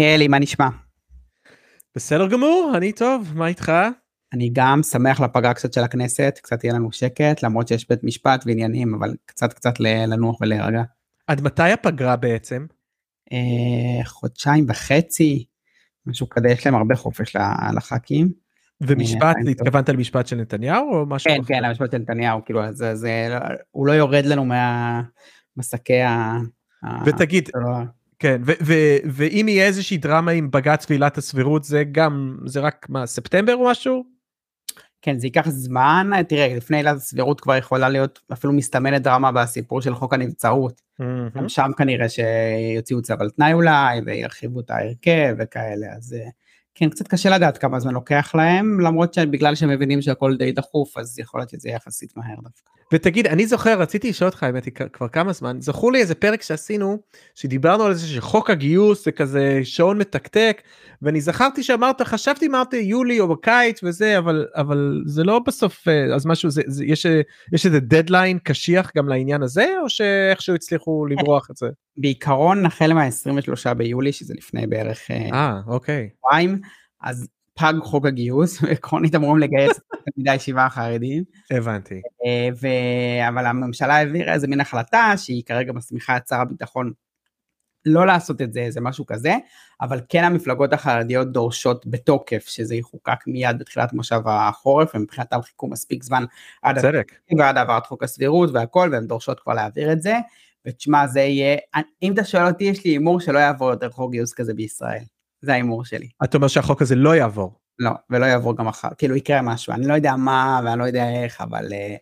אלי, מה נשמע? בסדר גמור, אני טוב, מה איתך? אני גם שמח לפגרה קצת של הכנסת, קצת יהיה לנו שקט, למרות שיש בית משפט ועניינים, אבל קצת קצת לנוח ולהירגע. עד מתי הפגרה בעצם? אה, חודשיים וחצי, משהו כזה, יש להם הרבה חופש לח"כים. ומשפט, אה, התכוונת למשפט של נתניהו או משהו כן, אחר? כן, כן, המשפט של נתניהו, כאילו, זה, זה, הוא לא יורד לנו מהמסקי ה... ותגיד, כן, ואם יהיה איזושהי דרמה עם בג"ץ ועילת הסבירות, זה גם, זה רק מה, ספטמבר או משהו? כן, זה ייקח זמן, תראה, לפני עילת הסבירות כבר יכולה להיות אפילו מסתמנת דרמה בסיפור של חוק הנבצרות. Mm-hmm. גם שם כנראה שיוציאו צו על תנאי אולי, וירחיבו את ההרכב וכאלה, אז אה, כן, קצת קשה לדעת כמה זמן לוקח להם, למרות שבגלל שהם מבינים שהכל די דחוף, אז יכול להיות שזה יחסית מהר דווקא. ותגיד, אני זוכר, רציתי לשאול אותך, האמת היא, כבר כמה זמן, זכור לי איזה פרק שעשינו, שדיברנו על זה שחוק הגיוס זה כזה שעון מתקתק, ואני זכרתי שאמרת, חשבתי אמרת יולי או בקיץ וזה, אבל, אבל זה לא בסוף, אה, אז משהו, זה, זה, יש, יש איזה דדליין קשיח גם לעניין הזה, או שאיכשהו הצליחו לברוח את זה? בעיקרון, החל מה-23 ביולי, שזה לפני בערך... אה, אה אוקיי. שבועיים, אז פג חוק הגיוס, עקרונית אמורים לגייס תלמידי הישיבה החרדים. הבנתי. אה, ו... אבל הממשלה העבירה איזה מין החלטה שהיא כרגע מסמיכה את שר הביטחון לא לעשות את זה, זה משהו כזה, אבל כן המפלגות החרדיות דורשות בתוקף שזה יחוקק מיד בתחילת מושב החורף, ומבחינתם חיכו מספיק זמן עד, ועד העברת חוק הסבירות והכל, והן דורשות כבר להעביר את זה, ותשמע זה יהיה, אם אתה שואל אותי יש לי הימור שלא יעבור יותר חוק גיוס כזה בישראל. זה ההימור שלי. אתה אומר שהחוק הזה לא יעבור. לא, ולא יעבור גם מחר, כאילו יקרה משהו, אני לא יודע מה ואני לא יודע איך, אבל uh,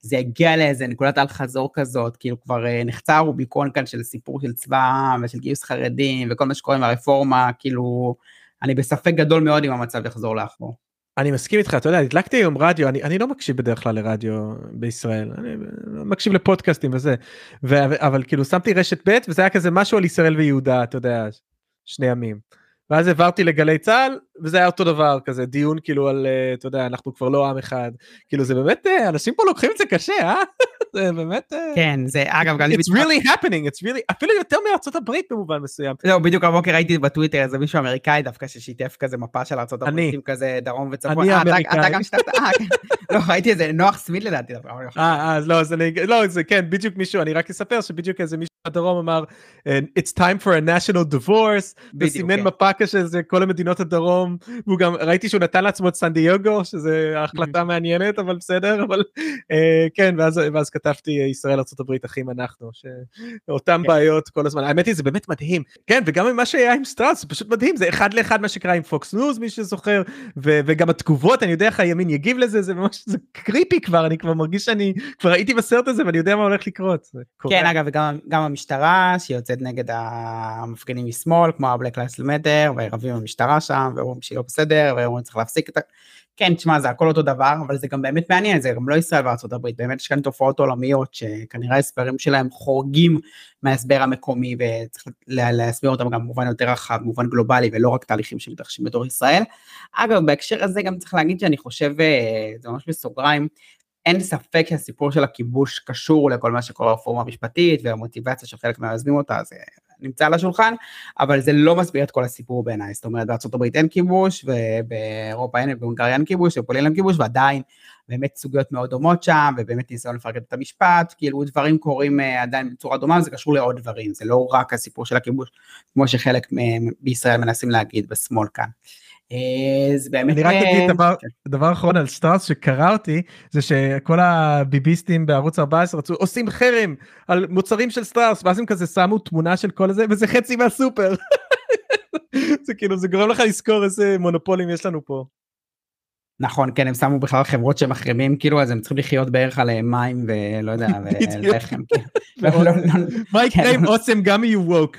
זה יגיע לאיזה נקודת אל חזור כזאת, כאילו כבר uh, נחצה הרוביקון כאן של סיפור של צבא העם ושל גיוס חרדים וכל מה שקורה עם הרפורמה, כאילו, אני בספק גדול מאוד אם המצב יחזור לאחור. אני מסכים איתך, אתה יודע, הדלקתי היום רדיו, אני, אני לא מקשיב בדרך כלל לרדיו בישראל, אני מקשיב לפודקאסטים וזה, ו, אבל כאילו שמתי רשת ב' וזה היה כזה משהו על ישראל ויהודה, אתה יודע, שני ימים. ואז העברתי לגלי צה"ל, וזה היה אותו דבר כזה, דיון כאילו על, אה, אתה יודע, אנחנו כבר לא עם אחד. כאילו זה באמת, אה, אנשים פה לוקחים את זה קשה, אה? זה באמת... אה, כן, זה אגב, גם... It's really happening, it's really, אפילו יותר מארצות הברית במובן מסוים. לא, בדיוק הבוקר ראיתי בטוויטר איזה מישהו אמריקאי דווקא ששיתף כזה מפה של ארצות הברית עם כזה דרום וצפון. אני אמריקאי. אתה גם שיתפת, אה, כן. לא, ראיתי איזה נוח סמית לדעתי. אה, אז לא, לא, זה כן, בדיוק מישהו, אני רק אספר שבדיוק איזה מישהו בדרום אמר, It's time for a national divorce, וסימן כן. מפה כזה, כל המדינות הדרום, והוא גם, ראיתי שהוא נתן לעצמו את סן דייגו, שזה החלטה מעניינת, אבל בסדר, אבל כן, ואז כתבתי ישראל ארה"ב אחים אנחנו, שאותם כן. בעיות כל הזמן, האמת היא זה באמת מדהים, כן, וגם מה שהיה עם שטראוס, זה פשוט מדהים, זה אחד לאחד מה שקרה עם פוקס ניוז, מי שזוכר, וגם התגובות, אני יודע איך הימין יגיב לזה, זה ממש, זה creepy כבר, אני כבר מרגיש שאני, כבר הייתי בסרט הזה ואני יודע מה הולך לקרות. כן, אגב, וגם המשטרה שיוצאת נגד המפגינים משמאל, כמו ה-Black Lives Matter, ורבים עם המשטרה שם, ואומרים שהיא לא בסדר, ואומרים צריך להפסיק את ה... כן, תשמע, זה הכל אותו דבר, אבל זה גם באמת מעניין, זה גם לא ישראל הברית, באמת יש כאן תופעות עולמיות שכנראה ההסברים שלהם חורגים מההסבר המקומי, וצריך להסביר אותם גם במובן יותר רחב, במובן גלובלי, ולא רק תהליכים שמתרחשים בתור ישראל. אגב, בהקשר הזה גם צריך להגיד שאני חושב, אה, זה ממש בסוגריים, אין ספק שהסיפור של הכיבוש קשור לכל מה שקורה ברפורמה המשפטית, והמוטיבציה של חלק מהיוזמים אותה, זה נמצא על השולחן, אבל זה לא מסביר את כל הסיפור בעיניי, זאת אומרת בארה"ב אין כיבוש, ובאירופה אין, בהונגריה אין כיבוש, בפולין אין כיבוש, ועדיין באמת סוגיות מאוד דומות שם, ובאמת ניסיון לפרק את המשפט, כאילו דברים קורים אה, עדיין בצורה דומה, זה קשור לעוד דברים, זה לא רק הסיפור של הכיבוש, כמו שחלק בישראל מנסים להגיד בשמאל כאן. אה, זה באמת... אני רק אגיד אה, דבר, כן. דבר אחרון על שטראוס שקרע אותי, זה שכל הביביסטים בערוץ 14 רצו, עושים חרם על מוצרים של שטראוס, ואז הם כזה שמו תמונה של כל הזה, וזה חצי מהסופר. זה כאילו, זה גורם לך לזכור איזה מונופולים יש לנו פה. נכון, כן, הם שמו בכלל חברות שמחרימים, כאילו, אז הם צריכים לחיות בערך על מים ולא יודע, ולחם. כן. לא, לא, לא, מה יקרה כן. אם אוסם גם יהיו ווק?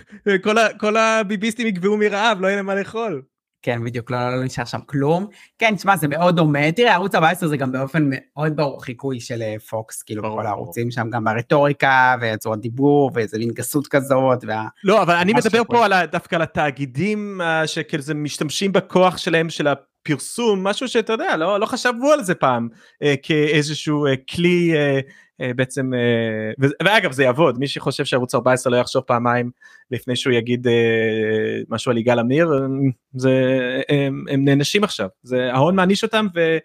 כל הביביסטים יגברו מרעב, לא יהיה להם מה לאכול. כן, בדיוק, לא, לא, לא נשאר שם כלום. כן, תשמע, זה מאוד דומה. תראה, ערוץ 14 זה גם באופן מאוד ברור חיקוי של אה, פוקס, כאילו, ברור. כל הערוצים שם, גם ברטוריקה, וצורת דיבור, ואיזה מין גסות כזאת. וה... לא, אבל אני מדבר פה על, דווקא על התאגידים, אה, שכאילו זה משתמשים בכוח שלהם, של הפרסום, משהו שאתה יודע, לא, לא חשבו על זה פעם, אה, כאיזשהו אה, כלי... אה, בעצם, ואגב זה יעבוד, מי שחושב שערוץ 14 לא יחשוב פעמיים לפני שהוא יגיד משהו על יגאל עמיר, זה, הם, הם נענשים עכשיו, זה ההון מעניש אותם ו...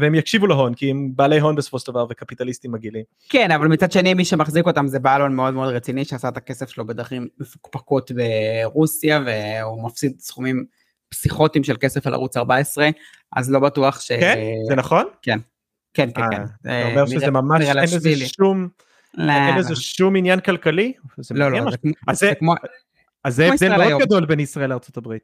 והם יקשיבו להון כי הם בעלי הון בסופו של דבר וקפיטליסטים מגעילים. כן אבל מצד שני מי שמחזיק אותם זה בעל הון מאוד מאוד רציני שעשה את הכסף שלו בדרכים מפוקפקות ברוסיה והוא מפסיד סכומים פסיכוטיים של כסף על ערוץ 14 אז לא בטוח ש... כן? זה נכון? כן. כן כן כן. אתה אומר שזה ממש אין לזה שום... אין לזה שום עניין כלכלי? לא לא. זה כמו... אז זה הבדל מאוד גדול בין ישראל הברית.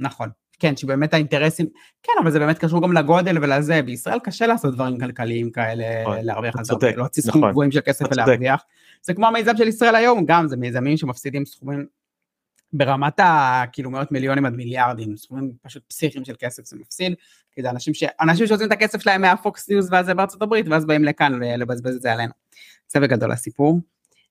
נכון. כן, שבאמת האינטרסים, כן, אבל זה באמת קשור גם לגודל ולזה, בישראל קשה לעשות דברים כלכליים כאלה, נכון, להרוויח על זה, להוציא סכומים נכון, גבוהים של כסף ולהרוויח. זה כמו המיזם של ישראל היום, גם זה מיזמים שמפסידים סכומים ברמת ה... כאילו מאות מיליונים עד מיליארדים, סכומים פשוט פסיכיים של כסף זה מפסיד, כי זה אנשים ש... אנשים שעושים את הכסף שלהם מהפוקס ניוז ואז בארצות הברית, ואז באים לכאן לבזבז את זה עלינו. זה בגדול הסיפור.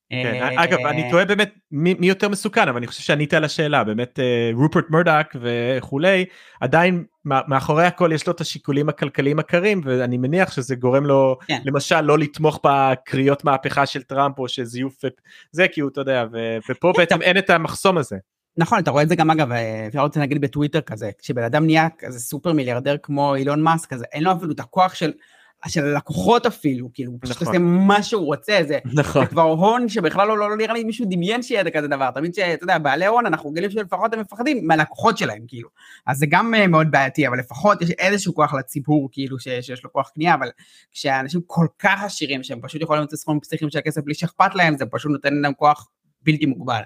כן, אה, אגב אני תוהה באמת מי, מי יותר מסוכן אבל אני חושב שענית על השאלה באמת אה, רופרט מרדוק וכולי עדיין מאחורי הכל יש לו את השיקולים הכלכליים הקרים ואני מניח שזה גורם לו כן. למשל לא לתמוך בקריאות מהפכה של טראמפ או שזיוף זה כי הוא אתה יודע ופה כן, בעצם אין את המחסום הזה. נכון אתה רואה את זה גם אגב אה, אפשר רוצה להגיד בטוויטר כזה כשבן אדם נהיה כזה סופר מיליארדר כמו אילון מאסק כזה אין לו אפילו את הכוח של של הלקוחות אפילו, כאילו, הוא פשוט נכון. עושה מה שהוא רוצה, זה, נכון. זה כבר הון שבכלל לא, לא, לא נראה לי מישהו דמיין שיהיה כזה דבר, תמיד שאתה יודע, בעלי הון, אנחנו רגילים שלפחות הם מפחדים מהלקוחות שלהם, כאילו, אז זה גם uh, מאוד בעייתי, אבל לפחות יש איזשהו כוח לציבור, כאילו, ש, שיש לו כוח קנייה, אבל כשאנשים כל כך עשירים, שהם פשוט יכולים לתת סכומים פסיכיים של הכסף בלי שאכפת להם, זה פשוט נותן להם כוח בלתי מוגבל.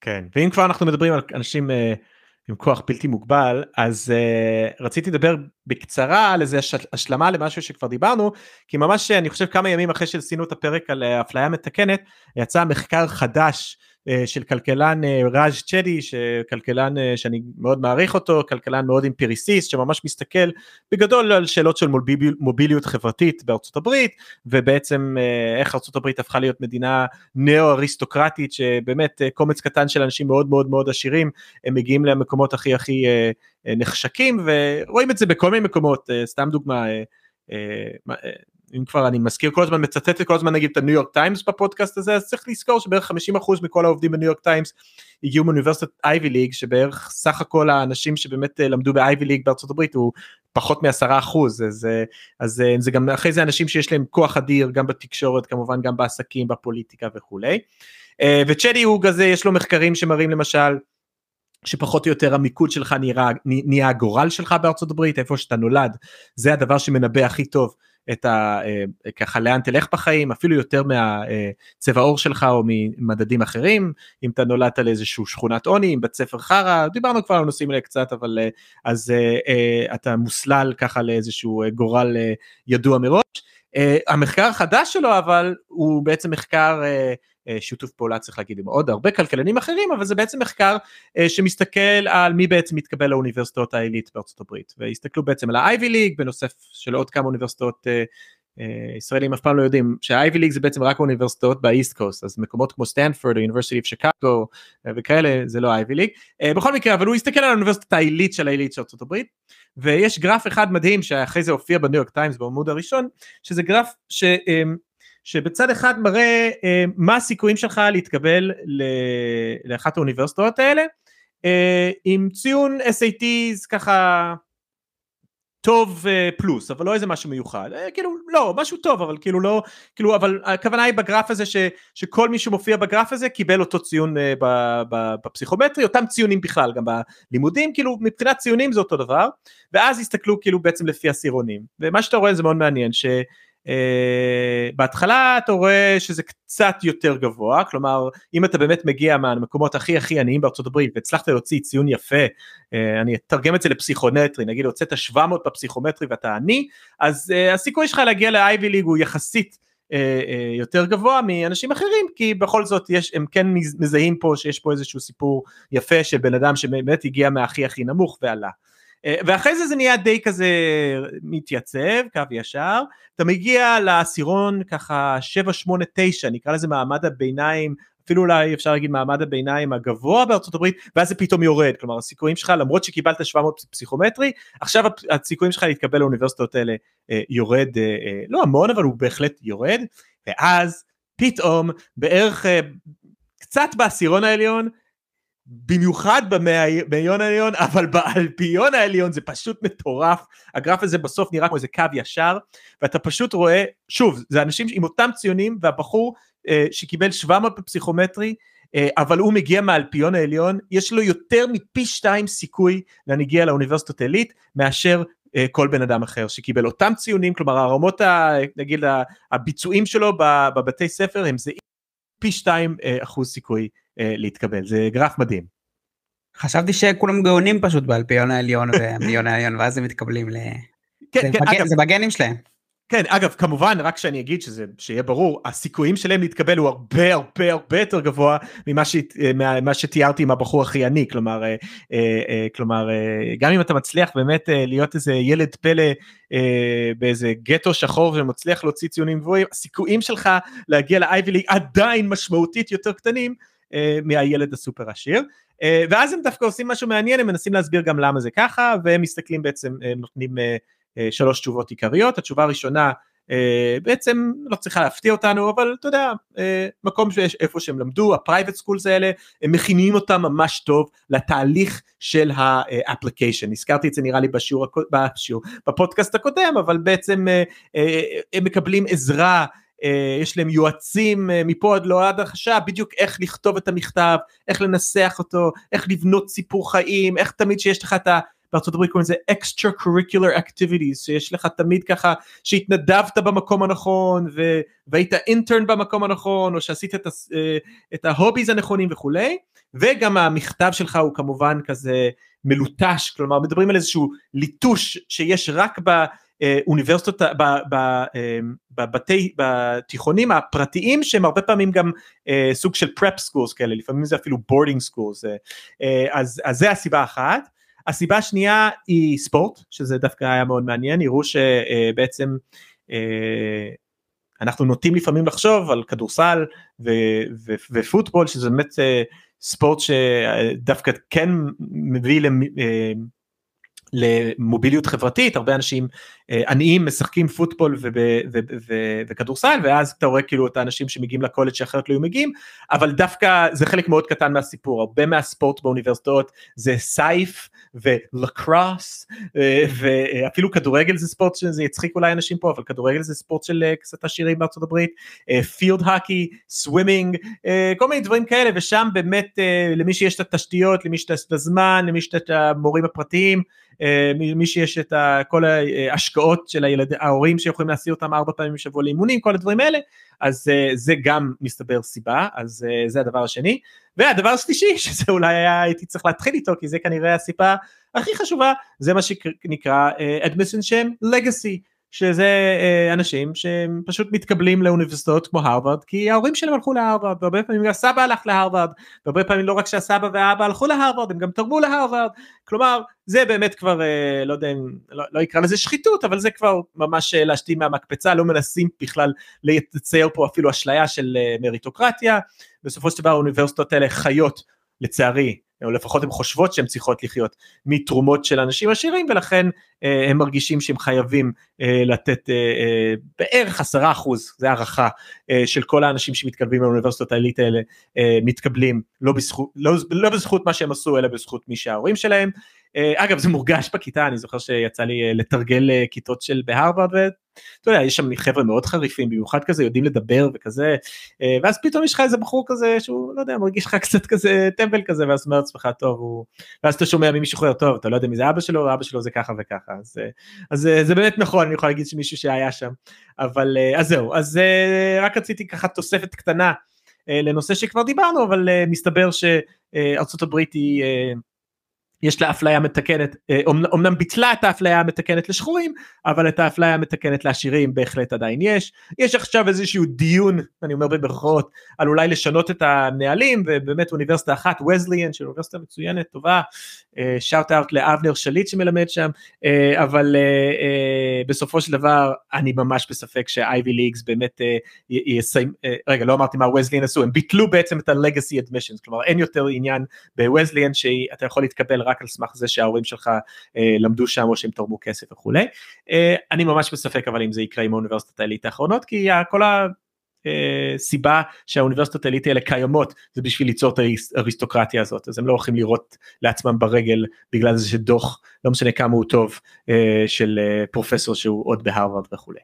כן, ואם כבר אנחנו מדברים על אנשים... Uh... עם כוח בלתי מוגבל אז uh, רציתי לדבר בקצרה על איזה השלמה למשהו שכבר דיברנו כי ממש אני חושב כמה ימים אחרי שעשינו את הפרק על אה, אפליה מתקנת יצא מחקר חדש אה, של כלכלן אה, ראז' צ'די, שכלכלן אה, שאני מאוד מעריך אותו, כלכלן מאוד אימפריסיסט, שממש מסתכל בגדול על שאלות של מוביליות חברתית בארצות הברית, ובעצם איך ארצות הברית הפכה להיות מדינה נאו-אריסטוקרטית, שבאמת קומץ קטן של אנשים מאוד מאוד מאוד עשירים, הם מגיעים למקומות הכי הכי נחשקים, ורואים את זה בכל מיני מקומות, סתם דוגמה, אם כבר אני מזכיר כל הזמן מצטט כל הזמן נגיד את הניו יורק טיימס בפודקאסט הזה אז צריך לזכור שבערך 50% מכל העובדים בניו יורק טיימס הגיעו מאוניברסיטת Ivy League שבערך סך הכל האנשים שבאמת אה, למדו ב Ivy League בארצות הברית הוא פחות מעשרה אחוז אז, אה, אז אה, זה גם אחרי זה אנשים שיש להם כוח אדיר גם בתקשורת כמובן גם בעסקים בפוליטיקה וכולי. וצ'די הוא כזה יש לו מחקרים שמראים למשל שפחות או יותר המיקוד שלך נראה, נהיה הגורל שלך בארצות הברית איפה שאתה נולד זה הדבר שמנבא הכי טוב את ה... אה, ככה לאן תלך בחיים, אפילו יותר מהצבע עור שלך או ממדדים אחרים, אם אתה נולדת לאיזשהו שכונת עוני, עם בית ספר חרא, דיברנו כבר על הנושאים האלה קצת, אבל אה, אז אה, אתה מוסלל ככה לאיזשהו גורל ידוע מראש. המחקר החדש שלו אבל הוא בעצם מחקר אה, שיתוף פעולה צריך להגיד עם עוד הרבה כלכלנים אחרים אבל זה בעצם מחקר אה, שמסתכל על מי בעצם מתקבל לאוניברסיטאות העילית בארצות הברית. והסתכלו בעצם על ה Ivy League בתוספת של עוד כמה אוניברסיטאות אה, ישראלים אף פעם לא יודעים שה Ivy League זה בעצם רק אוניברסיטאות ב East Coast אז מקומות כמו סטנפורד או University שיקגו וכאלה זה לא אייבי ליג בכל מקרה אבל הוא הסתכל על האוניברסיטה העילית של העילית של ארצות הברית ויש גרף אחד מדהים שאחרי זה הופיע בניו יורק טיימס בעמוד הראשון שזה גרף ש... שבצד אחד מראה אה, מה הסיכויים שלך להתקבל לאחת האוניברסיטאות האלה, אה, עם ציון SATs ככה טוב אה, פלוס אבל לא איזה משהו מיוחד. אה, כאילו לא משהו טוב אבל כאילו לא כאילו אבל הכוונה היא בגרף הזה ש, שכל מי שמופיע בגרף הזה קיבל אותו ציון אה, ב, ב, בפסיכומטרי אותם ציונים בכלל גם בלימודים כאילו מבחינת ציונים זה אותו דבר ואז הסתכלו כאילו בעצם לפי עשירונים ומה שאתה רואה זה מאוד מעניין ש... Uh, בהתחלה אתה רואה שזה קצת יותר גבוה כלומר אם אתה באמת מגיע מהמקומות הכי הכי עניים בארצות הברית והצלחת להוציא ציון יפה uh, אני אתרגם את זה לפסיכומטרי נגיד הוצאת 700 בפסיכומטרי ואתה עני אז uh, הסיכוי שלך להגיע לאייבי ליג הוא יחסית uh, uh, יותר גבוה מאנשים אחרים כי בכל זאת יש הם כן מזהים פה שיש פה איזשהו סיפור יפה של בן אדם שבאמת הגיע מהכי הכי נמוך ועלה. אה, ואחרי זה זה נהיה די כזה מתייצב, קו ישר, אתה מגיע לעשירון ככה 7, 8, 9, נקרא לזה מעמד הביניים, אפילו אולי אפשר להגיד מעמד הביניים הגבוה בארצות הברית, ואז זה פתאום יורד, כלומר הסיכויים שלך למרות שקיבלת 700 פסיכומטרי, עכשיו הסיכויים שלך להתקבל לאוניברסיטאות האלה אה, יורד, אה, אה, לא המון אבל הוא בהחלט יורד, ואז פתאום בערך אה, קצת בעשירון העליון במיוחד במאיון העליון, אבל באלפיון העליון זה פשוט מטורף, הגרף הזה בסוף נראה כמו איזה קו ישר, ואתה פשוט רואה, שוב, זה אנשים עם אותם ציונים, והבחור אה, שקיבל 700 בפסיכומטרי, אה, אבל הוא מגיע מהאלפיון העליון, יש לו יותר מפי שתיים סיכוי להגיע לאוניברסיטת עילית, מאשר אה, כל בן אדם אחר שקיבל אותם ציונים, כלומר הרמות, ה, נגיד הביצועים שלו בבתי ספר הם זהים פי שתיים אה, אחוז סיכוי להתקבל, זה גרף מדהים. חשבתי שכולם גאונים פשוט באלפיון העליון והמיליון העליון ואז הם מתקבלים ל... כן, זה, כן, בג... אגב, זה בגנים שלהם. כן, אגב, כמובן, רק שאני אגיד שזה, שיהיה ברור, הסיכויים שלהם להתקבל הוא הרבה הרבה הרבה יותר גבוה ממה, ש, ממה שתיארתי עם הבחור הכי עני, כלומר, אה, אה, כלומר, אה, גם אם אתה מצליח באמת אה, להיות איזה ילד פלא אה, באיזה גטו שחור ומצליח להוציא ציונים גבוהים, הסיכויים שלך להגיע ל Ivy League עדיין משמעותית יותר קטנים אה, מהילד הסופר עשיר. אה, ואז הם דווקא עושים משהו מעניין, הם מנסים להסביר גם למה זה ככה, והם מסתכלים בעצם, הם נותנים אה, שלוש תשובות עיקריות, התשובה הראשונה בעצם לא צריכה להפתיע אותנו, אבל אתה יודע, מקום שיש איפה שהם למדו, ה private schools האלה, הם מכינים אותם ממש טוב לתהליך של ה application, הזכרתי את זה נראה לי בשיעור, בשיעור, בפודקאסט הקודם, אבל בעצם הם מקבלים עזרה יש להם יועצים uh, מפה עד להודעה חדשה בדיוק איך לכתוב את המכתב, איך לנסח אותו, איך לבנות סיפור חיים, איך תמיד שיש לך את ה... בארצות הברית קוראים לזה extra curricular activities, שיש לך תמיד ככה שהתנדבת במקום הנכון ו... והיית intern במקום הנכון או שעשית את, ה... אה, את ה hobbies הנכונים וכולי, וגם המכתב שלך הוא כמובן כזה מלוטש, כלומר מדברים על איזשהו ליטוש שיש רק ב... אוניברסיטות, אמ, בבתי, בתיכונים הפרטיים שהם הרבה פעמים גם אה, סוג של prep schools כאלה, לפעמים זה אפילו boarding schools, אה, אז, אז זה הסיבה אחת. הסיבה השנייה היא ספורט, שזה דווקא היה מאוד מעניין, הראו שבעצם אה, אנחנו נוטים לפעמים לחשוב על כדורסל ו- ו- ופוטבול, שזה באמת ספורט שדווקא כן מביא למוביליות חברתית, הרבה אנשים אה, עניים משחקים פוטבול וכדורסל, ואז אתה רואה כאילו את האנשים שמגיעים לקולג' שאחרת לא היו מגיעים, אבל דווקא זה חלק מאוד קטן מהסיפור, הרבה מהספורט באוניברסיטאות זה סייף ולקרוס, אה, ואפילו כדורגל זה ספורט שזה יצחיק אולי אנשים פה, אבל כדורגל זה ספורט של אה, קצת עשירים בארצות הברית, פילד האקי, סווימינג, כל מיני דברים כאלה, ושם באמת למי שיש את התשתיות, למי שיש את הזמן, למי שיש את המורים הפרטיים, אה, מי שיש את כל ההשקעות של הילד, ההורים שיכולים להסיע אותם ארבע פעמים בשבוע לאימונים, כל הדברים האלה, אז אה, זה גם מסתבר סיבה, אז אה, זה הדבר השני. והדבר השלישי, שזה אולי היה, הייתי צריך להתחיל איתו, כי זה כנראה הסיבה הכי חשובה, זה מה שנקרא admission שם legacy. שזה אה, אנשים שהם פשוט מתקבלים לאוניברסיטאות כמו הרווארד כי ההורים שלהם הלכו להרווארד והרבה פעמים הסבא הלך להרווארד והרבה פעמים לא רק שהסבא והאבא הלכו להרווארד הם גם תרמו להרווארד. כלומר זה באמת כבר אה, לא יודע אם לא, לא יקרא לזה שחיתות אבל זה כבר ממש אה, להשתין מהמקפצה לא מנסים בכלל לצייר פה אפילו אשליה של מריטוקרטיה. בסופו של דבר האוניברסיטאות האלה חיות לצערי או לפחות הן חושבות שהן צריכות לחיות מתרומות של אנשים עשירים ולכן אה, הם מרגישים שהם חייבים אה, לתת אה, בערך עשרה אחוז, זה הערכה של כל האנשים שמתקרבים לאוניברסיטות העילית האלה מתקבלים לא בזכות, לא, לא בזכות מה שהם עשו אלא בזכות מי שההורים שלהם. אגב זה מורגש בכיתה אני זוכר שיצא לי לתרגל כיתות של בהרווארד ואתה יודע יש שם חבר'ה מאוד חריפים במיוחד כזה יודעים לדבר וכזה ואז פתאום יש לך איזה בחור כזה שהוא לא יודע מרגיש לך קצת כזה טמבל כזה ואז אומר לעצמך טוב הוא ואז אתה שומע ממישהו אחר טוב אתה לא יודע מי זה אבא שלו אבא שלו זה ככה וככה. אז, אז זה באמת נכון אני יכול להגיד שמישהו שהיה שם. אבל אז זהו אז רק רציתי ככה תוספת קטנה לנושא שכבר דיברנו אבל מסתבר שארצות הברית היא יש לה אפליה מתקנת, אומנם ביטלה את האפליה המתקנת לשחורים, אבל את האפליה המתקנת לעשירים בהחלט עדיין יש. יש עכשיו איזשהו דיון, אני אומר במרכאות, על אולי לשנות את הנהלים, ובאמת אוניברסיטה אחת, וזליאן, של אוניברסיטה מצוינת, טובה, שאוט אאוט לאבנר שליט שמלמד שם, אבל בסופו של דבר אני ממש בספק שאייבי ליגס באמת יסיים, רגע לא אמרתי מה וזליאן עשו, הם ביטלו בעצם את ה-legacy admissions, כלומר אין יותר עניין בווזליאן שאתה יכול להתקבל רק על סמך זה שההורים שלך אה, למדו שם או שהם תרמו כסף וכולי. אה, אני ממש בספק אבל אם זה יקרה עם האוניברסיטת העילית האחרונות כי כל הסיבה אה, שהאוניברסיטות העילית האלה קיימות זה בשביל ליצור את האריסטוקרטיה הזאת אז הם לא הולכים לראות לעצמם ברגל בגלל זה שדוח לא משנה כמה הוא טוב אה, של אה, פרופסור שהוא עוד בהרווארד וכולי.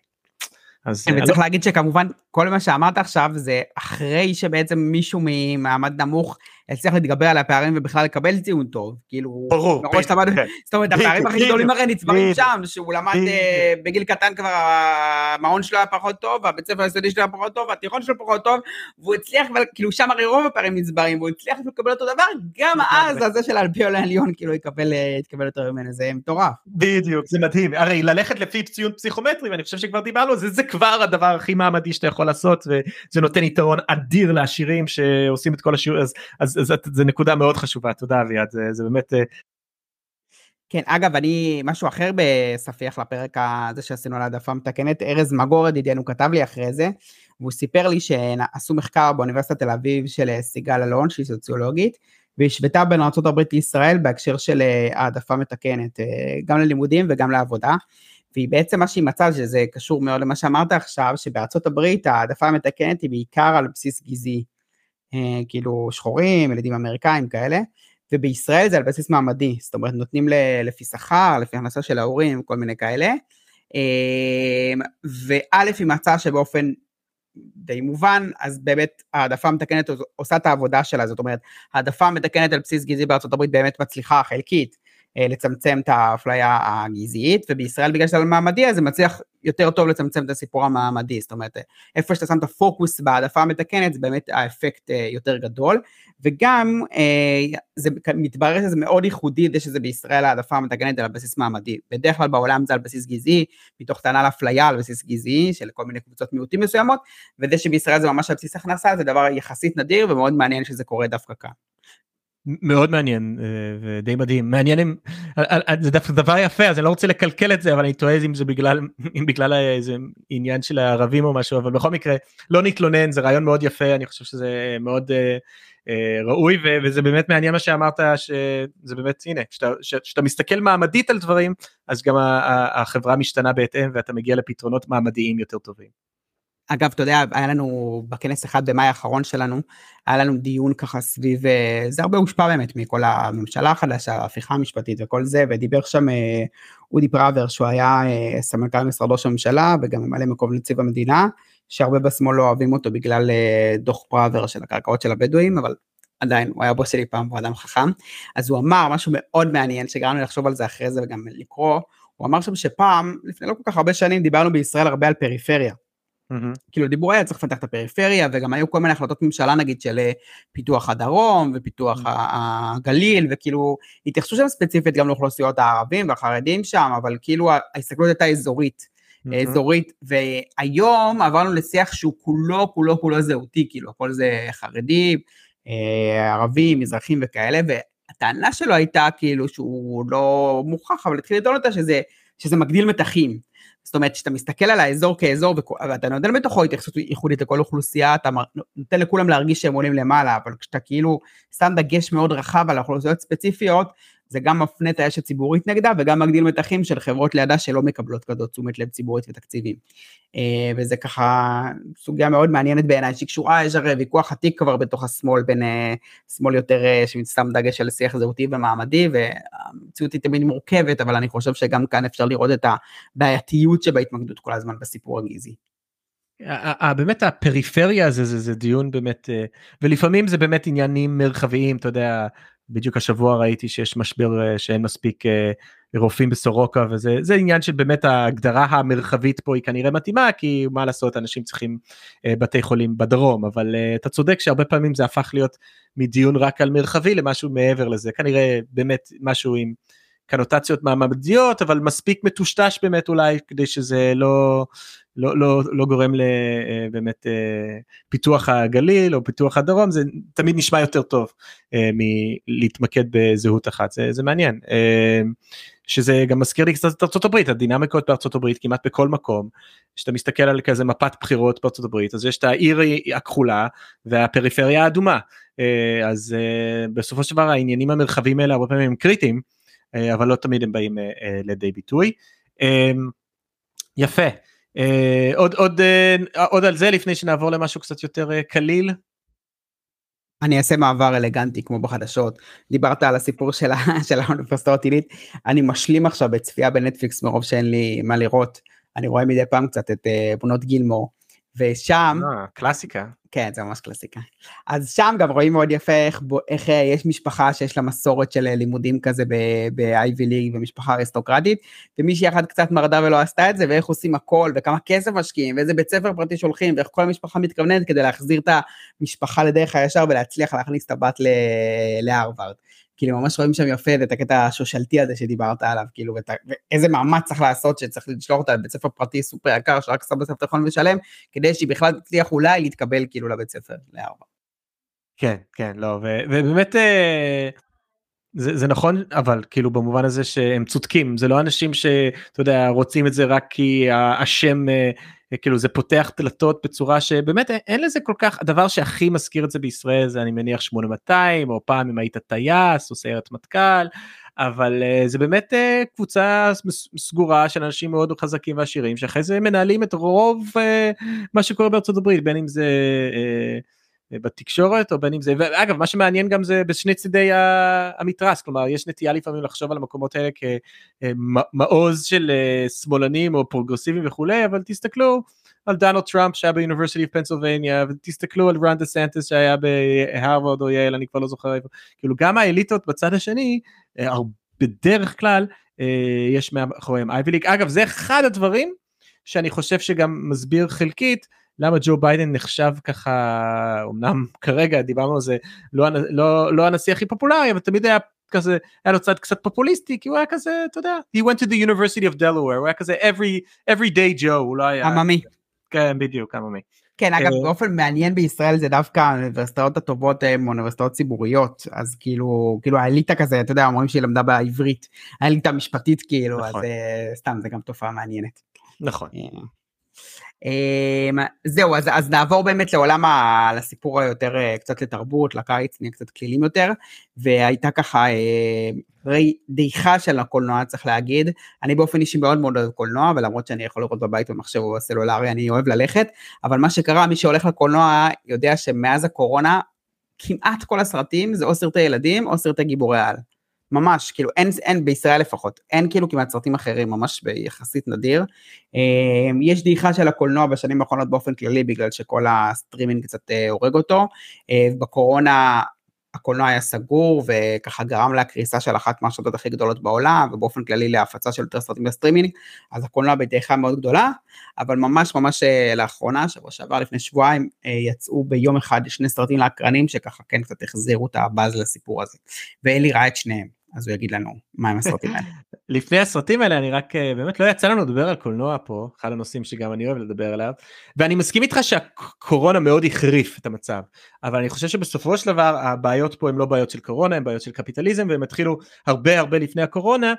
אז כן, וצריך לא... להגיד שכמובן כל מה שאמרת עכשיו זה אחרי שבעצם מישהו ממעמד נמוך הצליח להתגבר על הפערים ובכלל לקבל ציון טוב, כאילו, ברור, מראש למד, כן. זאת אומרת הפערים הכי גדולים הרי נצברים שם, שהוא למד אה, בגיל קטן כבר המעון שלו היה פחות טוב, הבית ספר היסודי שלו היה פחות טוב, התיכון שלו פחות טוב, והוא הצליח, כאילו שם הרי רוב הפערים נצברים, והוא הצליח לקבל אותו דבר, גם אז הזה של האלפיון העליון כאילו יקבל אה, יותר ממנו, זה מטורף. בדיוק, זה מדהים, הרי ללכת לפי ציון פסיכומטרי, ואני חושב שכבר דיברנו זה כבר הדבר הכי מעמדי שאתה יכול לעשות, וזה נותן יתרון אדיר לעשירים שעושים את כל השיעור, אז, אז זה נקודה מאוד חשובה, תודה אביעד, זה, זה באמת... אה, כן, אגב, אני, משהו אחר בספיח לפרק הזה שעשינו על העדפה מתקנת, ארז מגור ידידנו כתב לי אחרי זה, והוא סיפר לי שעשו מחקר באוניברסיטת תל אביב של אה, סיגל אלון, שהיא סוציולוגית, והשוותה בין ארה"ב לישראל בהקשר של אה, העדפה מתקנת, גם ללימודים וגם לעבודה. והיא בעצם מה שהיא מצאה, שזה קשור מאוד למה שאמרת עכשיו, שבארצות הברית העדפה המתקנת היא בעיקר על בסיס גזעי. אה, כאילו שחורים, ילדים אמריקאים כאלה, ובישראל זה על בסיס מעמדי, זאת אומרת נותנים לפי שכר, לפי הכנסה של ההורים, כל מיני כאלה, אה, וא' היא מצאה שבאופן די מובן, אז באמת העדפה המתקנת עושה את העבודה שלה, זאת אומרת, העדפה המתקנת על בסיס גזעי הברית באמת מצליחה חלקית, לצמצם את האפליה הגזעית, ובישראל בגלל שזה מעמדי אז זה מצליח יותר טוב לצמצם את הסיפור המעמדי, זאת אומרת איפה שאתה שם את הפוקוס בהעדפה המתקנת זה באמת האפקט אה, יותר גדול, וגם אה, זה מתברר שזה מאוד ייחודי זה שזה בישראל העדפה המתקנת על בסיס מעמדי, בדרך כלל בעולם זה על בסיס גזעי, מתוך טענה לאפליה על בסיס גזעי של כל מיני קבוצות מיעוטים מסוימות, וזה שבישראל זה ממש על בסיס הכנסה זה דבר יחסית נדיר ומאוד מעניין שזה קורה דווקא כאן. מאוד מעניין אה, ודי מדהים מעניין אם זה דווקא דבר יפה אז אני לא רוצה לקלקל את זה אבל אני טועה אם זה בגלל אם בגלל איזה עניין של הערבים או משהו אבל בכל מקרה לא נתלונן זה רעיון מאוד יפה אני חושב שזה מאוד uh, uh, ראוי וזה באמת מעניין מה שאמרת שזה באמת הנה כשאתה מסתכל מעמדית על דברים אז גם החברה משתנה בהתאם ואתה מגיע לפתרונות מעמדיים יותר טובים. אגב, אתה יודע, היה לנו בכנס אחד במאי האחרון שלנו, היה לנו דיון ככה סביב, אה, זה הרבה הושפע באמת מכל הממשלה החדשה, ההפיכה המשפטית וכל זה, ודיבר שם אה, אודי פראבר, שהוא היה אה, סמנכ"ל משרד ראש הממשלה, וגם ממלא מקום נציב המדינה, שהרבה בשמאל לא אוהבים אותו בגלל דוח פראבר של הקרקעות של הבדואים, אבל עדיין, הוא היה בוס שלי פעם, הוא אדם חכם. אז הוא אמר משהו מאוד מעניין, שגרם לי לחשוב על זה אחרי זה וגם לקרוא, הוא אמר שם שפעם, לפני לא כל כך הרבה שנים, דיברנו בישראל הרבה על פריפריה. Mm-hmm. כאילו דיברו היה צריך לפתח את הפריפריה וגם היו כל מיני החלטות ממשלה נגיד של אה, פיתוח הדרום ופיתוח mm-hmm. הגליל וכאילו התייחסו שם ספציפית גם לאוכלוסיות הערבים והחרדים שם אבל כאילו ההסתכלות הייתה אזורית. Mm-hmm. אזורית והיום עברנו לשיח שהוא כולו כולו כולו זהותי כאילו הכל זה חרדים אה, ערבים מזרחים וכאלה והטענה שלו הייתה כאילו שהוא לא מוכח אבל התחיל לטעון אותה שזה שזה מגדיל מתחים. זאת אומרת, כשאתה מסתכל על האזור כאזור ואתה נותן בתוכו התייחסות ייחודית לכל אוכלוסייה, אתה נותן לכולם להרגיש שהם עולים למעלה, אבל כשאתה כאילו שם דגש מאוד רחב על אוכלוסיות ספציפיות, זה גם מפנה את האש הציבורית נגדה וגם מגדיל מתחים של חברות לידה שלא מקבלות כזאת תשומת לב ציבורית ותקציבים. אה, וזה ככה סוגיה מאוד מעניינת בעיניי שקשורה, יש הרי ויכוח עתיק כבר בתוך השמאל בין אה, שמאל יותר אה, ששם דגש על שיח זהותי ומעמדי והמציאות היא תמיד מורכבת אבל אני חושב שגם כאן אפשר לראות את הבעייתיות שבהתמקדות כל הזמן בסיפור הגזעי. באמת הפריפריה הזה זה, זה דיון באמת ולפעמים זה באמת עניינים מרחביים אתה יודע בדיוק השבוע ראיתי שיש משבר שאין מספיק רופאים בסורוקה וזה זה עניין של באמת ההגדרה המרחבית פה היא כנראה מתאימה כי מה לעשות אנשים צריכים בתי חולים בדרום אבל אתה צודק שהרבה פעמים זה הפך להיות מדיון רק על מרחבי למשהו מעבר לזה כנראה באמת משהו עם. קנוטציות מעמדיות אבל מספיק מטושטש באמת אולי כדי שזה לא לא לא לא גורם לבאמת אה, אה, פיתוח הגליל או פיתוח הדרום זה תמיד נשמע יותר טוב אה, מלהתמקד בזהות אחת זה, זה מעניין שזה גם מזכיר לי קצת את ארצות הברית הדינמיקות בארצות הברית כמעט בכל מקום. כשאתה מסתכל על כזה מפת בחירות בארצות הברית אז יש את העיר הכחולה והפריפריה האדומה אז בסופו של דבר העניינים המרחבים האלה הרבה פעמים הם קריטיים. אבל לא תמיד הם באים לידי ביטוי. יפה. עוד עוד עוד על זה לפני שנעבור למשהו קצת יותר קליל. אני אעשה מעבר אלגנטי כמו בחדשות. דיברת על הסיפור של, של האוניברסיטאות עילית. אני משלים עכשיו בצפייה בנטפליקס מרוב שאין לי מה לראות. אני רואה מדי פעם קצת את בנות גילמור ושם קלאסיקה כן, זה ממש קלאסיקה. אז שם גם רואים מאוד יפה איך, איך אה, יש משפחה שיש לה מסורת של אה, לימודים כזה ב-IV ליג ומשפחה אריסטוקרטית, ומישהי אחת קצת מרדה ולא עשתה את זה, ואיך עושים הכל, וכמה כסף משקיעים, ואיזה בית ספר פרטי שולחים, ואיך כל המשפחה מתכווננת כדי להחזיר את המשפחה לדרך הישר ולהצליח להכניס את הבת להרווארד. כאילו ממש רואים שם יפה את הקטע השושלתי הזה שדיברת עליו, כאילו, ואת, ואיזה מאמץ צריך לעשות שצריך לשלוח אותה לבית ספר פרטי סופר יקר, שרק סבא סבתא יכולים לשלם, כדי שהיא בכלל תצליח אולי להתקבל כאילו לבית ספר לארבע. כן, כן, לא, ו, ובאמת אה, זה, זה נכון, אבל כאילו במובן הזה שהם צודקים, זה לא אנשים שאתה יודע, רוצים את זה רק כי השם אה, כאילו זה פותח דלתות בצורה שבאמת אין לזה כל כך הדבר שהכי מזכיר את זה בישראל זה אני מניח 8200 או פעם אם היית טייס או סיירת מטכ"ל אבל uh, זה באמת uh, קבוצה סגורה של אנשים מאוד חזקים ועשירים שאחרי זה מנהלים את רוב uh, מה שקורה בארצות הברית בין אם זה. Uh, בתקשורת או בין אם זה ואגב מה שמעניין גם זה בשני צידי המתרס כלומר יש נטייה לפעמים לחשוב על המקומות האלה כמעוז של אה, שמאלנים או פרוגרסיביים וכולי אבל תסתכלו על דונלד טראמפ שהיה ב University פנסילבניה ותסתכלו על רון דה סנטיס שהיה בהרווארד או ייל אני כבר לא זוכר איפה. כאילו גם האליטות בצד השני אה, בדרך כלל אה, יש מאחוריהם אייבי ליג אגב זה אחד הדברים שאני חושב שגם מסביר חלקית למה ג'ו ביידן נחשב ככה אמנם כרגע דיברנו על זה לא, לא, לא הנשיא הכי פופולרי אבל תמיד היה כזה היה לו צד קצת פופוליסטי כי הוא היה כזה אתה יודע he went to the University of Delaware הוא היה כזה every every day Joe הוא לא היה עממי כן בדיוק עממי. כן אגב אה, באופן מעניין בישראל זה דווקא האוניברסיטאות הטובות הן אוניברסיטאות ציבוריות אז כאילו כאילו האליטה כזה אתה יודע אומרים שהיא למדה בעברית האליטה המשפטית כאילו נכון. אז אה, סתם זה גם תופעה מעניינת. נכון. אמ, זהו, אז, אז נעבור באמת לעולם, ה, לסיפור היותר אה, קצת לתרבות, לקיץ, נהיה קצת כלילים יותר, והייתה ככה אה, דעיכה של הקולנוע, צריך להגיד. אני באופן אישי מאוד מאוד אוהב קולנוע, ולמרות שאני יכול לראות בבית במחשב או בסלולרי, אני אוהב ללכת, אבל מה שקרה, מי שהולך לקולנוע יודע שמאז הקורונה, כמעט כל הסרטים זה או סרטי ילדים או סרטי גיבורי על. ממש, כאילו אין, אין בישראל לפחות, אין כאילו כמעט סרטים אחרים, ממש ביחסית נדיר. אמ, יש דעיכה של הקולנוע בשנים האחרונות באופן כללי, בגלל שכל הסטרימינג קצת אה, הורג אותו. אה, בקורונה הקולנוע היה סגור וככה גרם לקריסה של אחת מהשדות הכי גדולות בעולם ובאופן כללי להפצה של יותר סרטים בסטרימינג אז הקולנוע בדעיכה מאוד גדולה אבל ממש ממש אה, לאחרונה שבוע שעבר לפני שבועיים יצאו ביום אחד שני סרטים לאקרנים שככה כן קצת החזירו את הבאז לסיפור הזה ואלי ראה את שניהם אז הוא יגיד לנו מה הם הסרטים האלה. לפני הסרטים האלה אני רק אה, באמת לא יצא לנו לדבר על קולנוע פה אחד הנושאים שגם אני אוהב לדבר עליו ואני מסכים איתך שהקורונה מאוד החריף את המצב אבל אני חושב שבסופו של דבר הבעיות פה הם לא בעיות של קורונה הם בעיות של קפיטליזם והם התחילו הרבה הרבה לפני הקורונה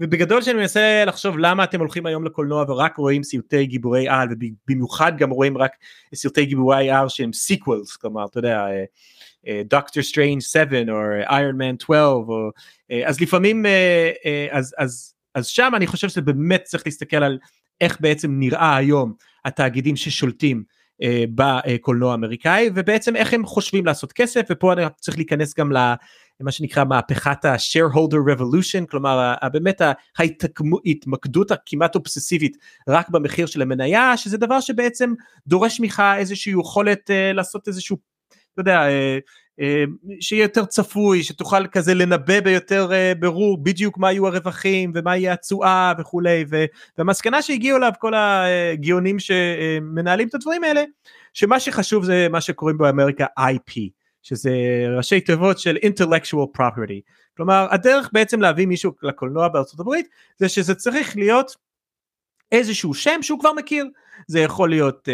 ובגדול שאני מנסה לחשוב למה אתם הולכים היום לקולנוע ורק רואים סרטי גיבורי על ובמיוחד גם רואים רק סרטי גיבורי על שהם sequels כלומר אתה יודע דוקטור סטריינג 7 או איירון מן 12 או אה, אז לפעמים אה, אה, אז אז אז שם אני חושב שזה באמת צריך להסתכל על איך בעצם נראה היום התאגידים ששולטים בקולנוע האמריקאי ובעצם איך הם חושבים לעשות כסף ופה אני צריך להיכנס גם למה שנקרא מהפכת ה-shareholder revolution כלומר באמת ההתמקדות הכמעט אובססיבית רק במחיר של המניה שזה דבר שבעצם דורש ממך איזושהי יכולת לעשות איזשהו אתה יודע, שיהיה יותר צפוי, שתוכל כזה לנבא ביותר ברור בדיוק מה יהיו הרווחים ומה יהיה התשואה וכולי, והמסקנה שהגיעו אליו כל הגאונים שמנהלים את הדברים האלה, שמה שחשוב זה מה שקוראים באמריקה IP, שזה ראשי תיבות של intellectual property. כלומר הדרך בעצם להביא מישהו לקולנוע בארצות הברית זה שזה צריך להיות איזשהו שם שהוא כבר מכיר. זה יכול להיות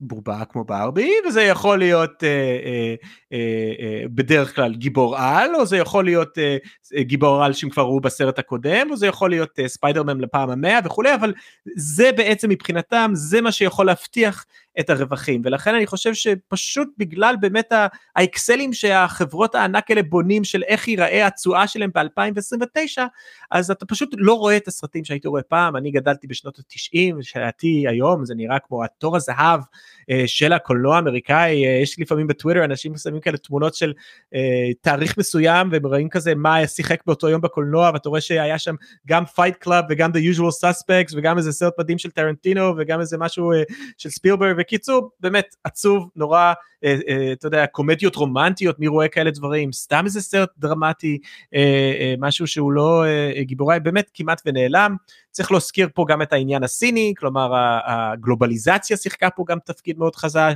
בובה כמו ברבי וזה יכול להיות אה, אה, אה, אה, בדרך כלל גיבור על או זה יכול להיות אה, גיבור על שהם כבר ראו בסרט הקודם או זה יכול להיות אה, ספיידרמן לפעם המאה וכולי אבל זה בעצם מבחינתם זה מה שיכול להבטיח את הרווחים. ולכן אני חושב שפשוט בגלל באמת האקסלים שהחברות הענק האלה בונים של איך ייראה התשואה שלהם ב-2029 אז אתה פשוט לא רואה את הסרטים שהייתי רואה פעם. אני גדלתי בשנות ה-90 שלדעתי היום זה נראה כמו התור הזהב אה, של הקולנוע האמריקאי. אה, יש לפעמים בטוויטר אנשים שמים כאלה תמונות של אה, תאריך מסוים והם רואים כזה מה שיחק באותו יום בקולנוע ואתה רואה שהיה שם גם Fight Club וגם The usual suspects וגם איזה סרט מדהים של טרנטינו וגם איזה משהו של ספילברג בקיצור באמת עצוב נורא אתה יודע קומדיות רומנטיות מי רואה כאלה דברים? סתם איזה סרט דרמטי אה, משהו שהוא לא גיבורי באמת כמעט ונעלם. צריך להזכיר פה גם את העניין הסיני כלומר הגלובליזציה שיחקה פה גם תפקיד מאוד חזק.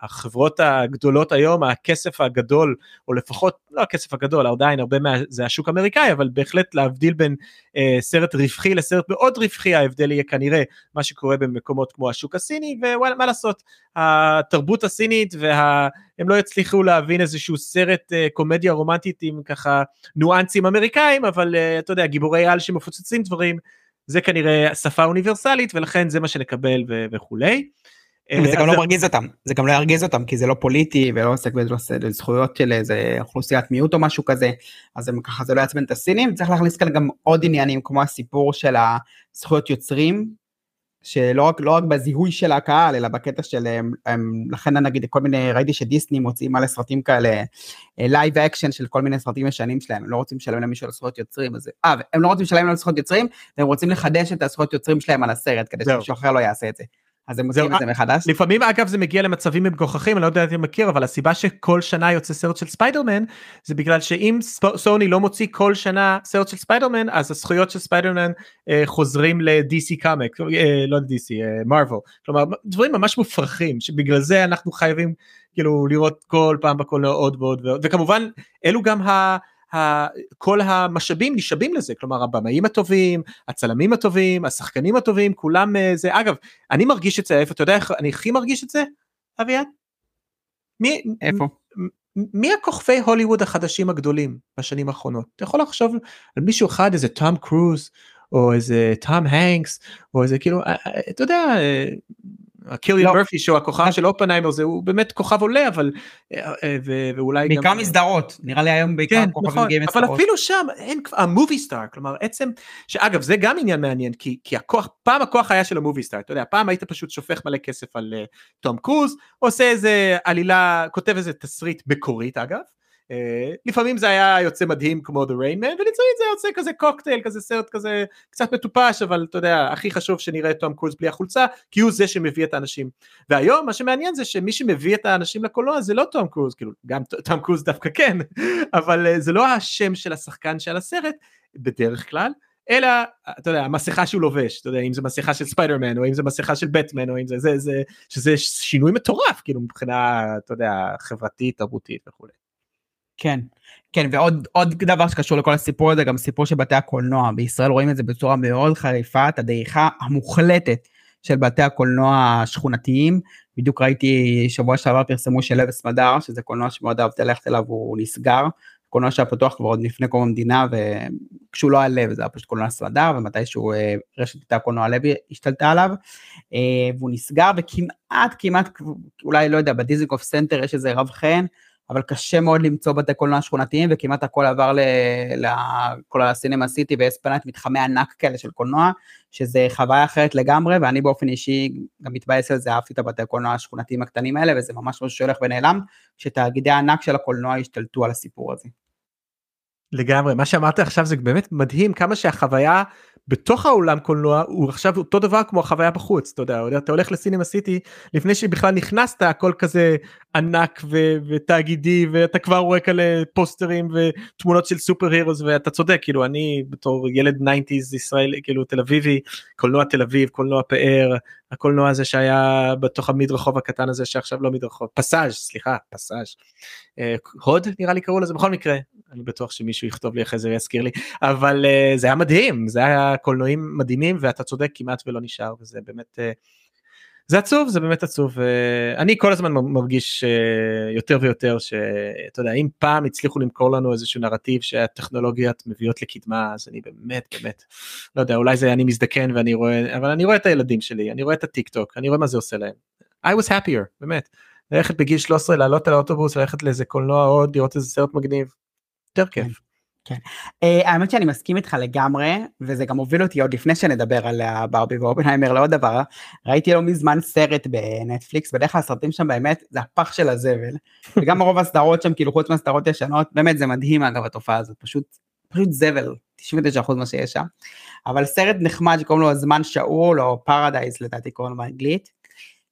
החברות הגדולות היום הכסף הגדול או לפחות לא הכסף הגדול עדיין הרבה מה זה השוק האמריקאי אבל בהחלט להבדיל בין אה, סרט רווחי לסרט מאוד רווחי ההבדל יהיה כנראה מה שקורה במקומות כמו השוק הסיני ווואלה מה לעשות? התרבות הסינית והם לא יצליחו להבין איזשהו סרט אה, קומדיה רומנטית עם ככה ניואנסים אמריקאים אבל אה, אתה יודע גיבורי על שמפוצצים דברים זה כנראה שפה אוניברסלית ולכן זה מה שנקבל וכולי. וזה גם לא מרגיז אותם, זה גם לא ירגיז אותם כי זה לא פוליטי ולא עוסק בזכויות של איזה אוכלוסיית מיעוט או משהו כזה, אז הם ככה זה לא יעצבן את הסינים, צריך להכניס כאן גם עוד עניינים כמו הסיפור של הזכויות יוצרים, שלא רק, לא רק בזיהוי של הקהל אלא בקטע של הם, הם, לכן נגיד כל מיני ראיתי שדיסני מוציאים מלא סרטים כאלה live action של כל מיני סרטים ישנים שלהם הם לא רוצים לשלם למישהו על זכויות יוצרים אז אה הם לא רוצים לשלם על זכויות יוצרים והם רוצים לחדש את הזכויות יוצרים שלהם על הסרט כדי שמישהו אחר לא יעשה את זה. אז הם עושים את זה מחדש. לפעמים אגב זה מגיע למצבים מגוחכים אני לא יודע אם אתה מכיר אבל הסיבה שכל שנה יוצא סרט של ספיידרמן זה בגלל שאם סוני לא מוציא כל שנה סרט של ספיידרמן אז הזכויות של ספיידרמן אה, חוזרים ל-DC קומיק אה, לא ל-DC אה, מארוול כלומר דברים ממש מופרכים שבגלל זה אנחנו חייבים כאילו לראות כל פעם בקולנוע עוד ועוד ועוד וכמובן אלו גם ה... כל המשאבים נשאבים לזה כלומר הבמאים הטובים הצלמים הטובים השחקנים הטובים כולם אה, זה אגב אני מרגיש את זה איפה אתה יודע איך אני הכי מרגיש את זה אביעד? מי איפה? מי הכוכבי הוליווד החדשים הגדולים בשנים האחרונות אתה יכול לחשוב על מישהו אחד איזה טום קרוז או איזה טום הנקס או איזה כאילו אה, אה, אתה יודע קיליאן לא. מרפי שהוא הכוכב של אופנהיימר זה הוא באמת כוכב עולה אבל אה, אה, ואולי גם בעיקר מסדרות נראה לי היום בעיקר כן, כוכבים נכון, מגיעים מסדרות. אבל אפילו שם אין ה movie star כלומר עצם שאגב זה גם עניין מעניין כי כי הכוח פעם הכוח היה של ה movie star אתה יודע פעם היית פשוט שופך מלא כסף על תום uh, קרוז עושה איזה עלילה כותב איזה תסריט מקורית אגב לפעמים זה היה יוצא מדהים כמו The Rain Man ולצערי זה יוצא כזה קוקטייל כזה סרט כזה קצת מטופש אבל אתה יודע הכי חשוב שנראה את תום קרוז בלי החולצה כי הוא זה שמביא את האנשים והיום מה שמעניין זה שמי שמביא את האנשים לקולנוע זה לא תום קרוז כאילו גם תום קרוז דווקא כן אבל uh, זה לא השם של השחקן של הסרט בדרך כלל אלא אתה יודע המסכה שהוא לובש אתה יודע אם זה מסכה של ספיידרמן או אם זה מסכה של בטמן או אם זה זה זה שזה שינוי מטורף כאילו מבחינה אתה יודע חברתית תרבותית וכולי. כן, כן, ועוד עוד דבר שקשור לכל הסיפור הזה, גם סיפור של בתי הקולנוע. בישראל רואים את זה בצורה מאוד חריפה, את הדעיכה המוחלטת של בתי הקולנוע השכונתיים. בדיוק ראיתי, שבוע שעבר פרסמו של לב סמדר, שזה קולנוע שמאוד אהבתי ללכת אליו, הוא נסגר. קולנוע שהיה פתוח כבר עוד לפני קום המדינה, וכשהוא לא היה לב, זה היה פשוט קולנוע סמדר, ומתישהו אה, רשת בתי הקולנוע לוי השתלטה עליו, אה, והוא נסגר, וכמעט, כמעט, אולי, לא יודע, בדיזנגוף סנטר יש איזה רב חן, אבל קשה מאוד למצוא בתי קולנוע שכונתיים, וכמעט הכל עבר לכל הסינמה סיטי ויס פלאנט, מתחמי ענק כאלה של קולנוע, שזה חוויה אחרת לגמרי, ואני באופן אישי גם מתבאס על זה, אהבתי את הבתי קולנוע השכונתיים הקטנים האלה, וזה ממש משהו שהולך ונעלם, שתאגידי הענק של הקולנוע השתלטו על הסיפור הזה. לגמרי, מה שאמרת עכשיו זה באמת מדהים כמה שהחוויה בתוך האולם קולנוע הוא עכשיו אותו דבר כמו החוויה בחוץ אתה יודע אתה הולך לסינמה סיטי לפני שבכלל נכנסת הכל כזה ענק ו- ותאגידי ואתה כבר רואה כאלה פוסטרים ותמונות של סופר הירוס ואתה צודק כאילו אני בתור ילד 90's ישראלי כאילו תל אביבי קולנוע תל אביב קולנוע פאר הקולנוע הזה שהיה בתוך המדרחוב הקטן הזה שעכשיו לא מדרחוב פסאז' סליחה פסאז' אה, הוד נראה לי קראו לזה בכל מקרה אני בטוח שמישהו יכתוב לי אחרי זה ויזכיר לי אבל uh, זה היה מדהים זה היה קולנועים מדהימים ואתה צודק כמעט ולא נשאר וזה באמת uh, זה עצוב זה באמת עצוב uh, אני כל הזמן מרגיש uh, יותר ויותר שאתה יודע אם פעם הצליחו למכור לנו איזשהו נרטיב שהטכנולוגיות מביאות לקדמה אז אני באמת באמת לא יודע אולי זה אני מזדקן ואני רואה אבל אני רואה את הילדים שלי אני רואה את הטיק טוק אני רואה מה זה עושה להם. I was happier באמת ללכת בגיל 13 לעלות על האוטובוס ללכת לאיזה קולנוע עוד לראות איזה סרט מגניב יותר כיף. כן. Uh, האמת שאני מסכים איתך לגמרי וזה גם הוביל אותי עוד לפני שנדבר על ברבי ואופנהיימר לעוד דבר ראיתי לא מזמן סרט בנטפליקס בדרך כלל הסרטים שם באמת זה הפח של הזבל וגם רוב הסדרות שם כאילו חוץ מהסדרות ישנות באמת זה מדהים אגב התופעה הזאת פשוט פשוט זבל 99% מה שיש שם אבל סרט נחמד שקוראים לו הזמן שאול או Paradise לדעתי קוראים לו באנגלית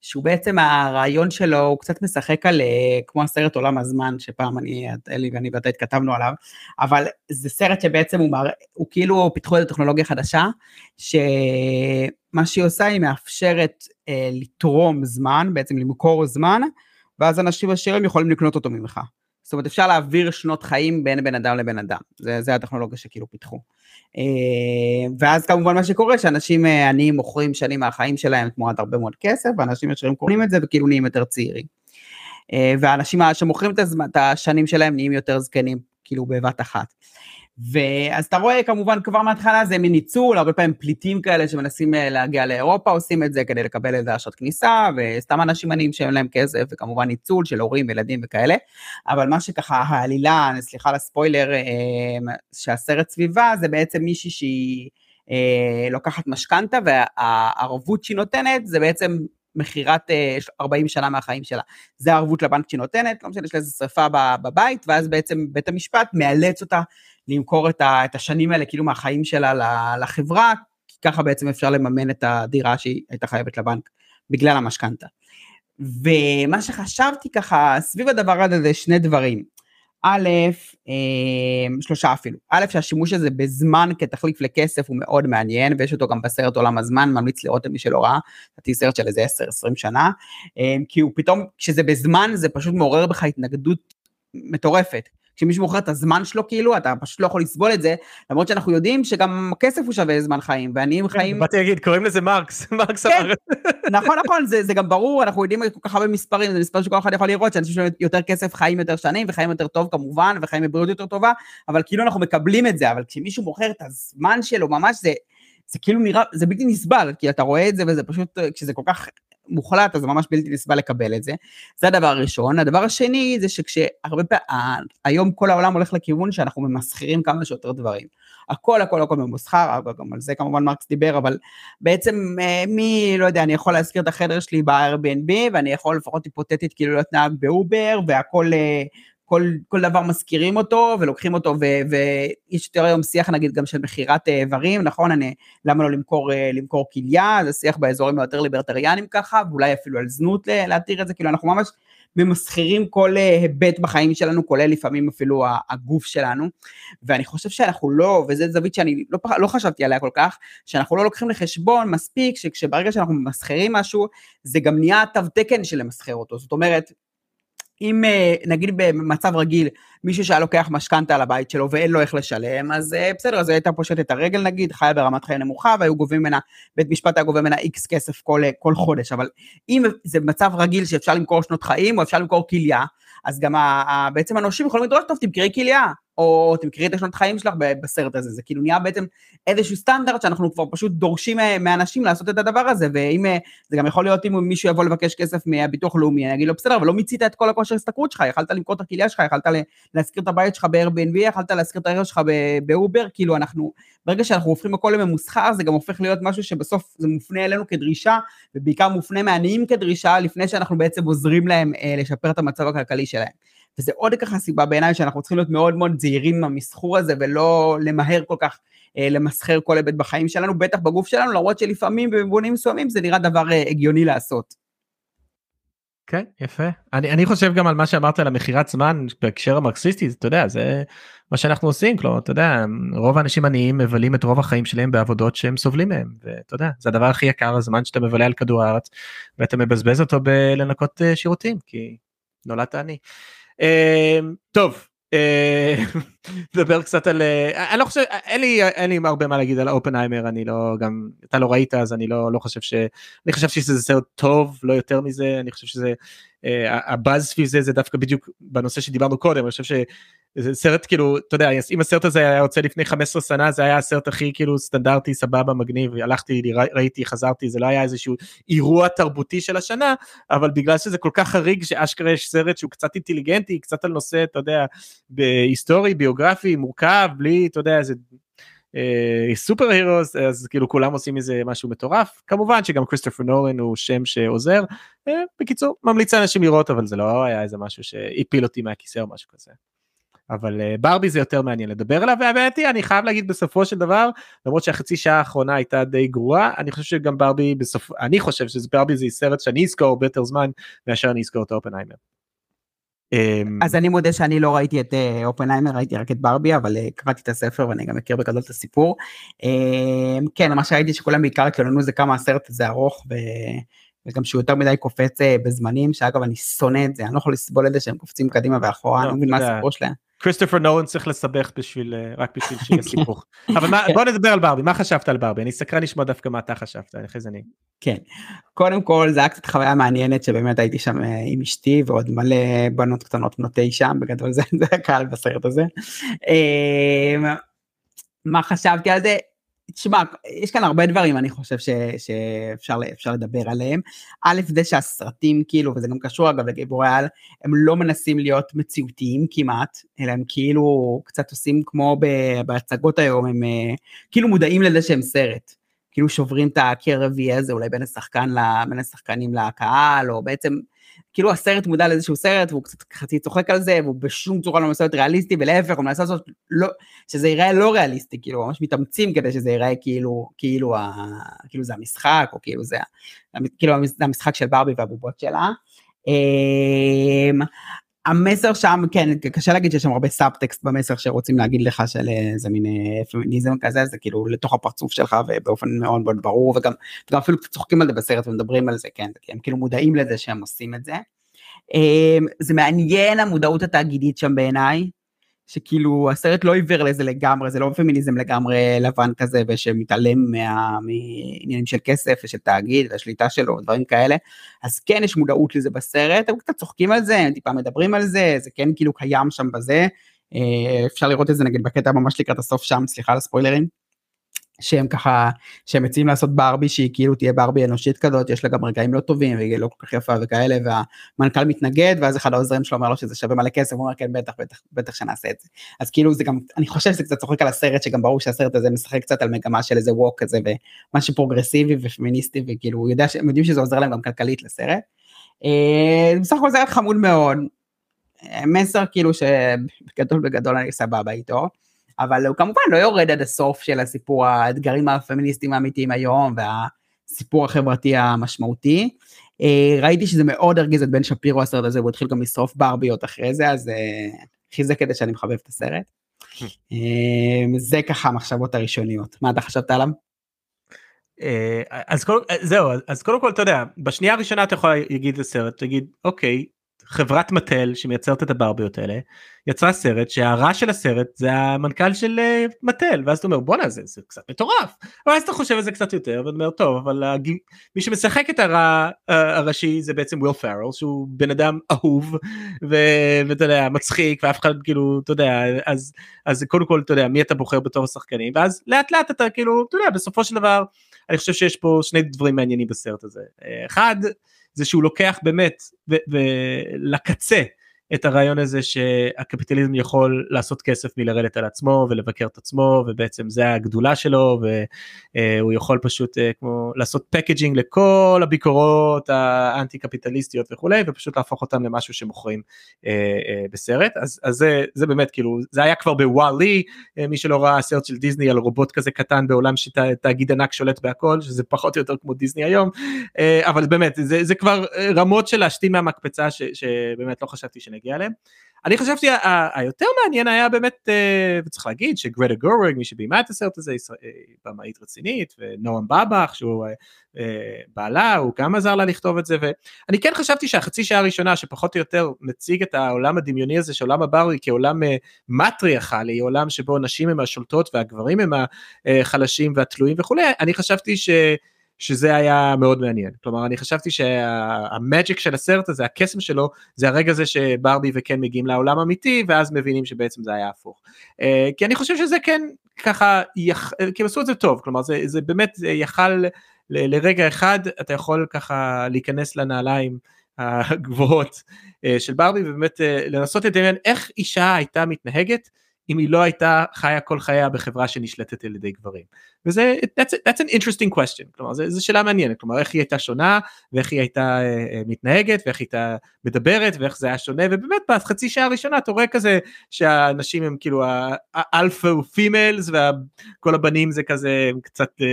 שהוא בעצם הרעיון שלו, הוא קצת משחק על, אה, כמו הסרט עולם הזמן, שפעם אני, אלי ואני ואתה התכתבנו עליו, אבל זה סרט שבעצם הוא, מראה, הוא כאילו פיתחו איזו טכנולוגיה חדשה, שמה שהיא עושה, היא מאפשרת אה, לתרום זמן, בעצם למכור זמן, ואז אנשים עשירים יכולים לקנות אותו ממך. זאת אומרת, אפשר להעביר שנות חיים בין בן אדם לבן אדם, זה, זה הטכנולוגיה שכאילו פיתחו. אה, ואז כמובן מה שקורה שאנשים אה, עניים מוכרים שנים מהחיים שלהם תמורת הרבה מאוד כסף ואנשים ישרים קונים את זה וכאילו נהיים יותר צעירים. אה, ואנשים שמוכרים את השנים שלהם נהיים יותר זקנים כאילו בבת אחת. ואז אתה רואה כמובן כבר מההתחלה זה מין ניצול, הרבה פעמים פליטים כאלה שמנסים אה, להגיע לאירופה עושים את זה כדי לקבל איזה אשרת כניסה, וסתם אנשים עניים שאין להם כסף, וכמובן ניצול של הורים, ילדים וכאלה, אבל מה שככה העלילה, סליחה לספוילר, אה, שהסרט סביבה זה בעצם מישהי שהיא אה, לוקחת משכנתה, והערבות שהיא נותנת זה בעצם מכירת 40 שנה מהחיים שלה. זה הערבות לבנק שהיא נותנת, לא משנה, יש לה איזה שרפה בבית, ואז בעצם בית המשפט מאלץ אותה למכור את השנים האלה כאילו מהחיים שלה לחברה, כי ככה בעצם אפשר לממן את הדירה שהיא הייתה חייבת לבנק בגלל המשכנתה. ומה שחשבתי ככה סביב הדבר הזה זה שני דברים. א', אה, שלושה אפילו. א', שהשימוש הזה בזמן כתחליף לכסף הוא מאוד מעניין, ויש אותו גם בסרט עולם הזמן, ממליץ לראות למי שלא ראה, לדעתי סרט של איזה 10-20 שנה, אה, כי הוא פתאום, כשזה בזמן זה פשוט מעורר בך התנגדות מטורפת. כשמישהו מוכר את הזמן שלו כאילו, אתה פשוט לא יכול לסבול את זה, למרות שאנחנו יודעים שגם הכסף הוא שווה זמן חיים, ועניים כן, חיים... באתי להגיד, קוראים לזה מרקס, מרקס כן. אמר. נכון, נכון, זה, זה גם ברור, אנחנו יודעים כל כך הרבה מספרים, זה מספר שכל אחד יכול לראות, שאנשים שיש יותר כסף חיים יותר שנים, וחיים יותר טוב כמובן, וחיים בבריאות יותר טובה, אבל כאילו אנחנו מקבלים את זה, אבל כשמישהו מוכר את הזמן שלו, ממש זה... זה כאילו נראה, זה בלתי נסבל, כי אתה רואה את זה וזה פשוט, כשזה כל כך מוחלט, אז זה ממש בלתי נסבל לקבל את זה. זה הדבר הראשון. הדבר השני זה שכשהרבה פעמים, היום כל העולם הולך לכיוון שאנחנו ממסחרים כמה שיותר דברים. הכל הכל הכל ממוסחר, גם על זה כמובן מרקס דיבר, אבל בעצם אה, מי, לא יודע, אני יכול להזכיר את החדר שלי ב-Airbnb, ואני יכול לפחות היפותטית כאילו להיות נהג באובר, והכל אה, כל, כל דבר מזכירים אותו ולוקחים אותו ו, ויש יותר היום שיח נגיד גם של מכירת אה, איברים, נכון? אני, למה לא למכור, אה, למכור כליה? זה שיח באזורים היותר ליברטריאנים ככה, ואולי אפילו על זנות להתיר את זה, כאילו אנחנו ממש ממסחרים כל אה, היבט בחיים שלנו, כולל לפעמים אפילו הגוף שלנו, ואני חושב שאנחנו לא, וזו זווית שאני לא, לא חשבתי עליה כל כך, שאנחנו לא לוקחים לחשבון מספיק שכשברגע שאנחנו ממסחרים משהו, זה גם נהיה תו תקן של למסחר אותו, זאת אומרת, אם אה, נגיד במצב רגיל מישהו שהיה לוקח משכנתה על הבית שלו ואין לו איך לשלם, אז אה, בסדר, אז הייתה פושט את הרגל נגיד, חיה ברמת חיים נמוכה והיו גובים ממנה, בית משפט היה גובה ממנה איקס כסף כל, אה, כל חודש, אבל אם זה מצב רגיל שאפשר למכור שנות חיים או אפשר למכור כליה, אז גם ה, ה, בעצם הנושים יכולים לדרוש, טוב תמכרי כליה, או תמכרי את השנות חיים שלך בסרט הזה, זה כאילו נהיה בעצם איזשהו סטנדרט שאנחנו כבר פשוט דורשים אה, מאנשים לעשות את הדבר הזה, ואם, אה, זה גם יכול להיות אם מישהו יבוא לבקש כסף מהביטוח לאומי, אני אגיד לו בסדר, אבל לא מיצית את כל הכושר הסתכרות שלך, יכלת למכור את הכליה שלך, יכלת להשכיר את הבית שלך ב-Airbnb, יכלת להשכיר את הערך שלך באובר, כאילו אנחנו, ברגע שאנחנו הופכים הכל לממוסחר, זה גם הופך להיות משהו שבסוף זה מופנה אלינו כדרישה, ובעיקר מופנה מעניים כדרישה, לפני שאנחנו בעצם עוזרים להם אה, לשפר את המצב הכלכלי שלהם. וזה עוד ככה סיבה בעיניי שאנחנו צריכים להיות מאוד מאוד זהירים עם המסחור הזה ולא למהר כל כך אה, למסחר כל היבט בחיים שלנו, בטח בגוף שלנו, למרות שלפעמים במובנים מסוימים זה נראה דבר אה, הגיוני לעשות. כן יפה אני אני חושב גם על מה שאמרת על המכירת זמן בהקשר המרקסיסטי אתה יודע זה מה שאנחנו עושים כלומר אתה יודע רוב האנשים עניים מבלים את רוב החיים שלהם בעבודות שהם סובלים מהם ואתה יודע זה הדבר הכי יקר הזמן שאתה מבלה על כדור הארץ ואתה מבזבז אותו בלנקות אה, שירותים כי נולדת עני. טוב. נדבר קצת על אה, אני לא חושב אין לי אין לי הרבה מה להגיד על אופנהיימר אני לא גם אתה לא ראית אז אני לא לא חושב ש... אני חושב שזה סרט טוב לא יותר מזה אני חושב שזה הבאז סביב זה זה דווקא בדיוק בנושא שדיברנו קודם אני חושב זה סרט כאילו אתה יודע אם הסרט הזה היה יוצא לפני 15 שנה זה היה הסרט הכי כאילו סטנדרטי סבבה מגניב. הלכתי ראיתי חזרתי זה לא היה איזשהו אירוע תרבותי של השנה אבל בגלל שזה כל כך חריג שאשכרה יש סרט שהוא קצת אינטליגנטי קצת על נושא אתה יודע בהיסטורי ביוגרפי מורכב בלי אתה יודע איזה סופר הירוס אז כאילו כולם עושים מזה משהו מטורף. כמובן שגם כריסטופר נולן הוא שם שעוזר. אה, בקיצור ממליץ לאנשים לראות אבל זה לא היה איזה משהו שהפיל אותי מהכיסא או משהו כזה. אבל uh, ברבי זה יותר מעניין לדבר עליו והאמת היא אני חייב להגיד בסופו של דבר למרות שהחצי שעה האחרונה הייתה די גרועה אני חושב שגם ברבי בסוף אני חושב שברבי זה סרט שאני אזכור הרבה יותר זמן מאשר אני אזכור את אופנהיימר. אמ, אז אני מודה שאני לא ראיתי את אה, אופנהיימר ראיתי רק את ברבי אבל uh, קראתי את הספר ואני גם מכיר בגדול את הסיפור. Um, כן מה שראיתי שכולם בעיקר התלוננו זה כמה הסרט הזה ארוך. ו... וגם שהוא יותר מדי קופץ בזמנים שאגב אני שונא את זה אני לא יכול לסבול את זה שהם קופצים קדימה ואחורה אני לא מבין מה הסיפור שלהם. כריסטופר נולן צריך לסבך בשביל אה, רק בשביל שיהיה כן. סיפור. אבל כן. בוא נדבר על ברבי מה חשבת על ברבי אני סקרן לשמוע דווקא מה אתה חשבת אחרי זה אני. כן קודם כל זה היה קצת חוויה מעניינת שבאמת הייתי שם אה, עם אשתי ועוד מלא בנות קטנות בנות תשע בגדול זה הקהל בסרט הזה. אה, מה חשבתי על זה תשמע, יש כאן הרבה דברים אני חושב ש, שאפשר לדבר עליהם. א', זה שהסרטים כאילו, וזה גם קשור אגב לגיבורי על, הם לא מנסים להיות מציאותיים כמעט, אלא הם כאילו קצת עושים כמו בהצגות היום, הם אה, כאילו מודעים לזה שהם סרט. כאילו שוברים את הקיר הרביעי הזה אולי בין השחקן, בין השחקנים לקהל, או בעצם כאילו הסרט מודע לאיזשהו סרט והוא קצת חצי צוחק על זה והוא בשום צורה לא מנסה להיות ריאליסטי ולהפך הוא מנסה לעשות לא, שזה ייראה לא ריאליסטי כאילו ממש מתאמצים כדי שזה ייראה כאילו כאילו ה, כאילו זה המשחק או כאילו זה כאילו המשחק של ברבי והבובות שלה. המסר שם כן קשה להגיד שיש שם הרבה סאבטקסט במסר שרוצים להגיד לך של איזה מין אה, פמיניזם כזה זה כאילו לתוך הפרצוף שלך ובאופן מאוד מאוד ברור וגם, וגם אפילו צוחקים על זה בסרט ומדברים על זה כן הם כאילו מודעים לזה שהם עושים את זה. אמ, זה מעניין המודעות התאגידית שם בעיניי שכאילו הסרט לא עיוור לזה לגמרי, זה לא פמיניזם לגמרי לבן כזה ושמתעלם מעניינים של כסף ושל תאגיד והשליטה שלו, דברים כאלה, אז כן יש מודעות לזה בסרט, הם קצת צוחקים על זה, הם טיפה מדברים על זה, זה כן כאילו קיים שם בזה, אה, אפשר לראות את זה נגיד בקטע ממש לקראת הסוף שם, סליחה על הספוילרים. שהם ככה שהם מציעים לעשות ברבי שהיא כאילו תהיה ברבי אנושית כזאת יש לה גם רגעים לא טובים והיא לא כל כך יפה וכאלה והמנכ"ל מתנגד ואז אחד העוזרים שלו אומר לו שזה שווה מלא כסף הוא אומר כן בטח בטח בטח שנעשה את זה אז כאילו זה גם אני חושב שזה קצת צוחק על הסרט שגם ברור שהסרט הזה משחק קצת על מגמה של איזה woke כזה ומשהו פרוגרסיבי ופמיניסטי וכאילו יודע שהם יודעים שזה עוזר להם גם כלכלית לסרט. אה, בסך הכל סרט חמוד מאוד מסר כאילו שבגדול בגדול אני סבבה איתו. אבל הוא כמובן לא יורד עד הסוף של הסיפור האתגרים הפמיניסטיים האמיתיים היום והסיפור החברתי המשמעותי. אה, ראיתי שזה מאוד הרגיז את בן שפירו הסרט הזה והוא התחיל גם לשרוף ברביות אחרי זה אז אה, חיזק כדי שאני מחבב את הסרט. אה, זה ככה המחשבות הראשוניות מה אתה חשבת עליו? אז כל, זהו אז קודם כל אתה יודע בשנייה הראשונה אתה יכול להגיד לסרט תגיד אוקיי חברת מטל שמייצרת את הברביות האלה יצרה סרט שהרע של הסרט זה המנכ"ל של uh, מטל ואז אתה אומר בואנה זה, זה קצת מטורף ואז אתה חושב על זה קצת יותר ואתה אומר טוב אבל הג... מי שמשחק את הרע uh, הראשי זה בעצם וויל פארל שהוא בן אדם אהוב. ואתה יודע מצחיק ואף אחד כאילו אתה יודע אז אז קודם כל אתה יודע מי אתה בוחר בתור השחקנים ואז לאט לאט אתה כאילו אתה יודע בסופו של דבר אני חושב שיש פה שני דברים מעניינים בסרט הזה אחד זה שהוא לוקח באמת לקצה את הרעיון הזה שהקפיטליזם יכול לעשות כסף מלרדת על עצמו ולבקר את עצמו ובעצם זה הגדולה שלו והוא יכול פשוט כמו לעשות פקג'ינג לכל הביקורות האנטי קפיטליסטיות וכולי ופשוט להפוך אותם למשהו שמוכרים בסרט. אז, אז זה, זה באמת כאילו זה היה כבר בוואלי מי שלא ראה סרט של דיסני על רובוט כזה קטן בעולם שתאגיד ענק שולט בהכל שזה פחות או יותר כמו דיסני היום אבל באמת זה, זה כבר רמות של להשתין מהמקפצה ש, שבאמת לא חשבתי שנגיע אליהם. אני חשבתי היותר מעניין היה באמת אה, וצריך להגיד שגרטה גורוויג מי שביימה את הסרט הזה היא במאית רצינית ונועם בבח שהוא אה, בעלה הוא גם עזר לה לכתוב את זה ואני כן חשבתי שהחצי שעה הראשונה שפחות או יותר מציג את העולם הדמיוני הזה של עולם הברבי כעולם אה, מטריארכלי עולם שבו נשים הם השולטות והגברים הם החלשים והתלויים וכולי אני חשבתי ש... שזה היה מאוד מעניין. כלומר, אני חשבתי שהמג'יק של הסרט הזה, הקסם שלו, זה הרגע הזה שברבי וקן מגיעים לעולם אמיתי, ואז מבינים שבעצם זה היה הפוך. אה, כי אני חושב שזה כן ככה, יח... כי הם עשו את זה טוב, כלומר, זה, זה באמת זה יכל ל... לרגע אחד, אתה יכול ככה להיכנס לנעליים הגבוהות אה, של ברבי, ובאמת אה, לנסות לדמיין איך אישה הייתה מתנהגת. אם היא לא הייתה חיה כל חייה בחברה שנשלטת על ידי גברים. וזה, that's, that's an interesting question, כלומר זו שאלה מעניינת, כלומר איך היא הייתה שונה ואיך היא הייתה uh, מתנהגת ואיך היא הייתה מדברת ואיך זה היה שונה ובאמת בחצי שעה הראשונה אתה רואה כזה שהנשים הם כאילו האלפא פימלס וכל הבנים זה כזה קצת uh,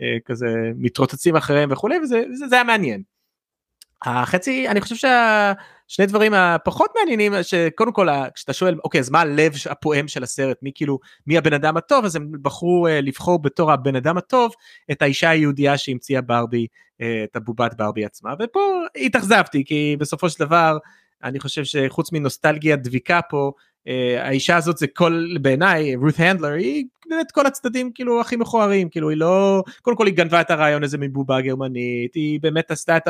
uh, כזה מתרוצצים אחריהם וכולי וזה וזה, היה מעניין. החצי אני חושב שה... שני דברים הפחות מעניינים שקודם כל כשאתה שואל אוקיי אז מה הלב הפועם של הסרט? מי כאילו מי הבן אדם הטוב? אז הם בחרו uh, לבחור בתור הבן אדם הטוב את האישה היהודייה שהמציאה ברבי uh, את הבובת ברבי עצמה. ופה התאכזבתי כי בסופו של דבר אני חושב שחוץ מנוסטלגיה דביקה פה אה, האישה הזאת זה כל בעיניי רות הנדלר היא באמת כל הצדדים כאילו הכי מכוערים כאילו היא לא קודם כל היא גנבה את הרעיון הזה מבובה גרמנית היא באמת עשתה את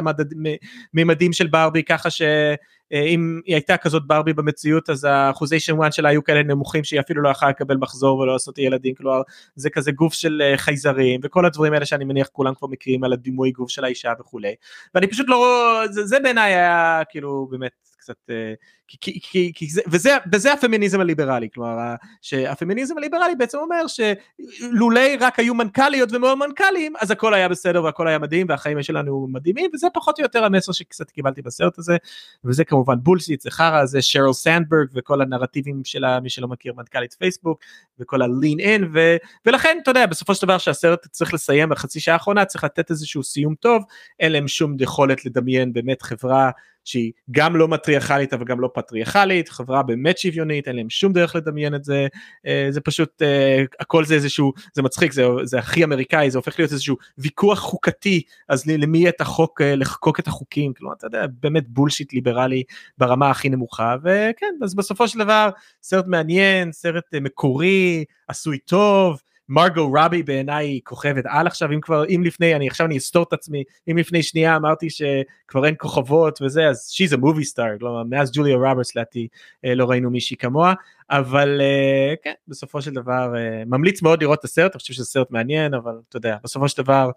הממדים של ברבי ככה שאם היא הייתה כזאת ברבי במציאות אז האחוזי שוואן שלה היו כאלה נמוכים שהיא אפילו לא יכולה לקבל מחזור ולא לעשות ילדים כלומר זה כזה גוף של אה, חייזרים וכל הדברים האלה שאני מניח כולם כבר מכירים על הדימוי גוף של האישה וכולי. ואני פשוט לא זה, זה בעיניי היה כאילו באמת קצת אה, כי, כי, כי זה, וזה, וזה הפמיניזם הליברלי, כלומר שהפמיניזם הליברלי בעצם אומר שלולי רק היו מנכ"ליות ומאוד מנכ"לים אז הכל היה בסדר והכל היה מדהים והחיים שלנו מדהימים וזה פחות או יותר המסר שקצת קיבלתי בסרט הזה. וזה כמובן בולשיט זה חרא זה שרל סנדברג וכל הנרטיבים שלה מי שלא מכיר מנכ"לית פייסבוק וכל הלין אין ו, ולכן אתה יודע בסופו של דבר שהסרט צריך לסיים בחצי שעה האחרונה צריך לתת איזשהו סיום טוב אין להם שום יכולת לדמיין באמת חברה שהיא גם לא מטריארכלית אבל גם לא פטריארכלית, חברה באמת שוויונית, אין להם שום דרך לדמיין את זה, אה, זה פשוט, אה, הכל זה איזשהו, זה מצחיק, זה, זה הכי אמריקאי, זה הופך להיות איזשהו ויכוח חוקתי, אז למי את החוק, אה, לחקוק את החוקים, כלומר, אתה יודע, באמת בולשיט ליברלי ברמה הכי נמוכה, וכן, אז בסופו של דבר, סרט מעניין, סרט מקורי, עשוי טוב, מרגו רבי בעיניי היא כוכבת על עכשיו אם כבר אם לפני אני עכשיו אני אסתור את עצמי אם לפני שנייה אמרתי שכבר אין כוכבות וזה אז she's a movie star כלומר מאז ג'וליה רוברטס לדעתי אה, לא ראינו מישהי כמוה אבל אה, כן בסופו של דבר אה, ממליץ מאוד לראות את הסרט אני חושב שזה סרט מעניין אבל אתה יודע בסופו של דבר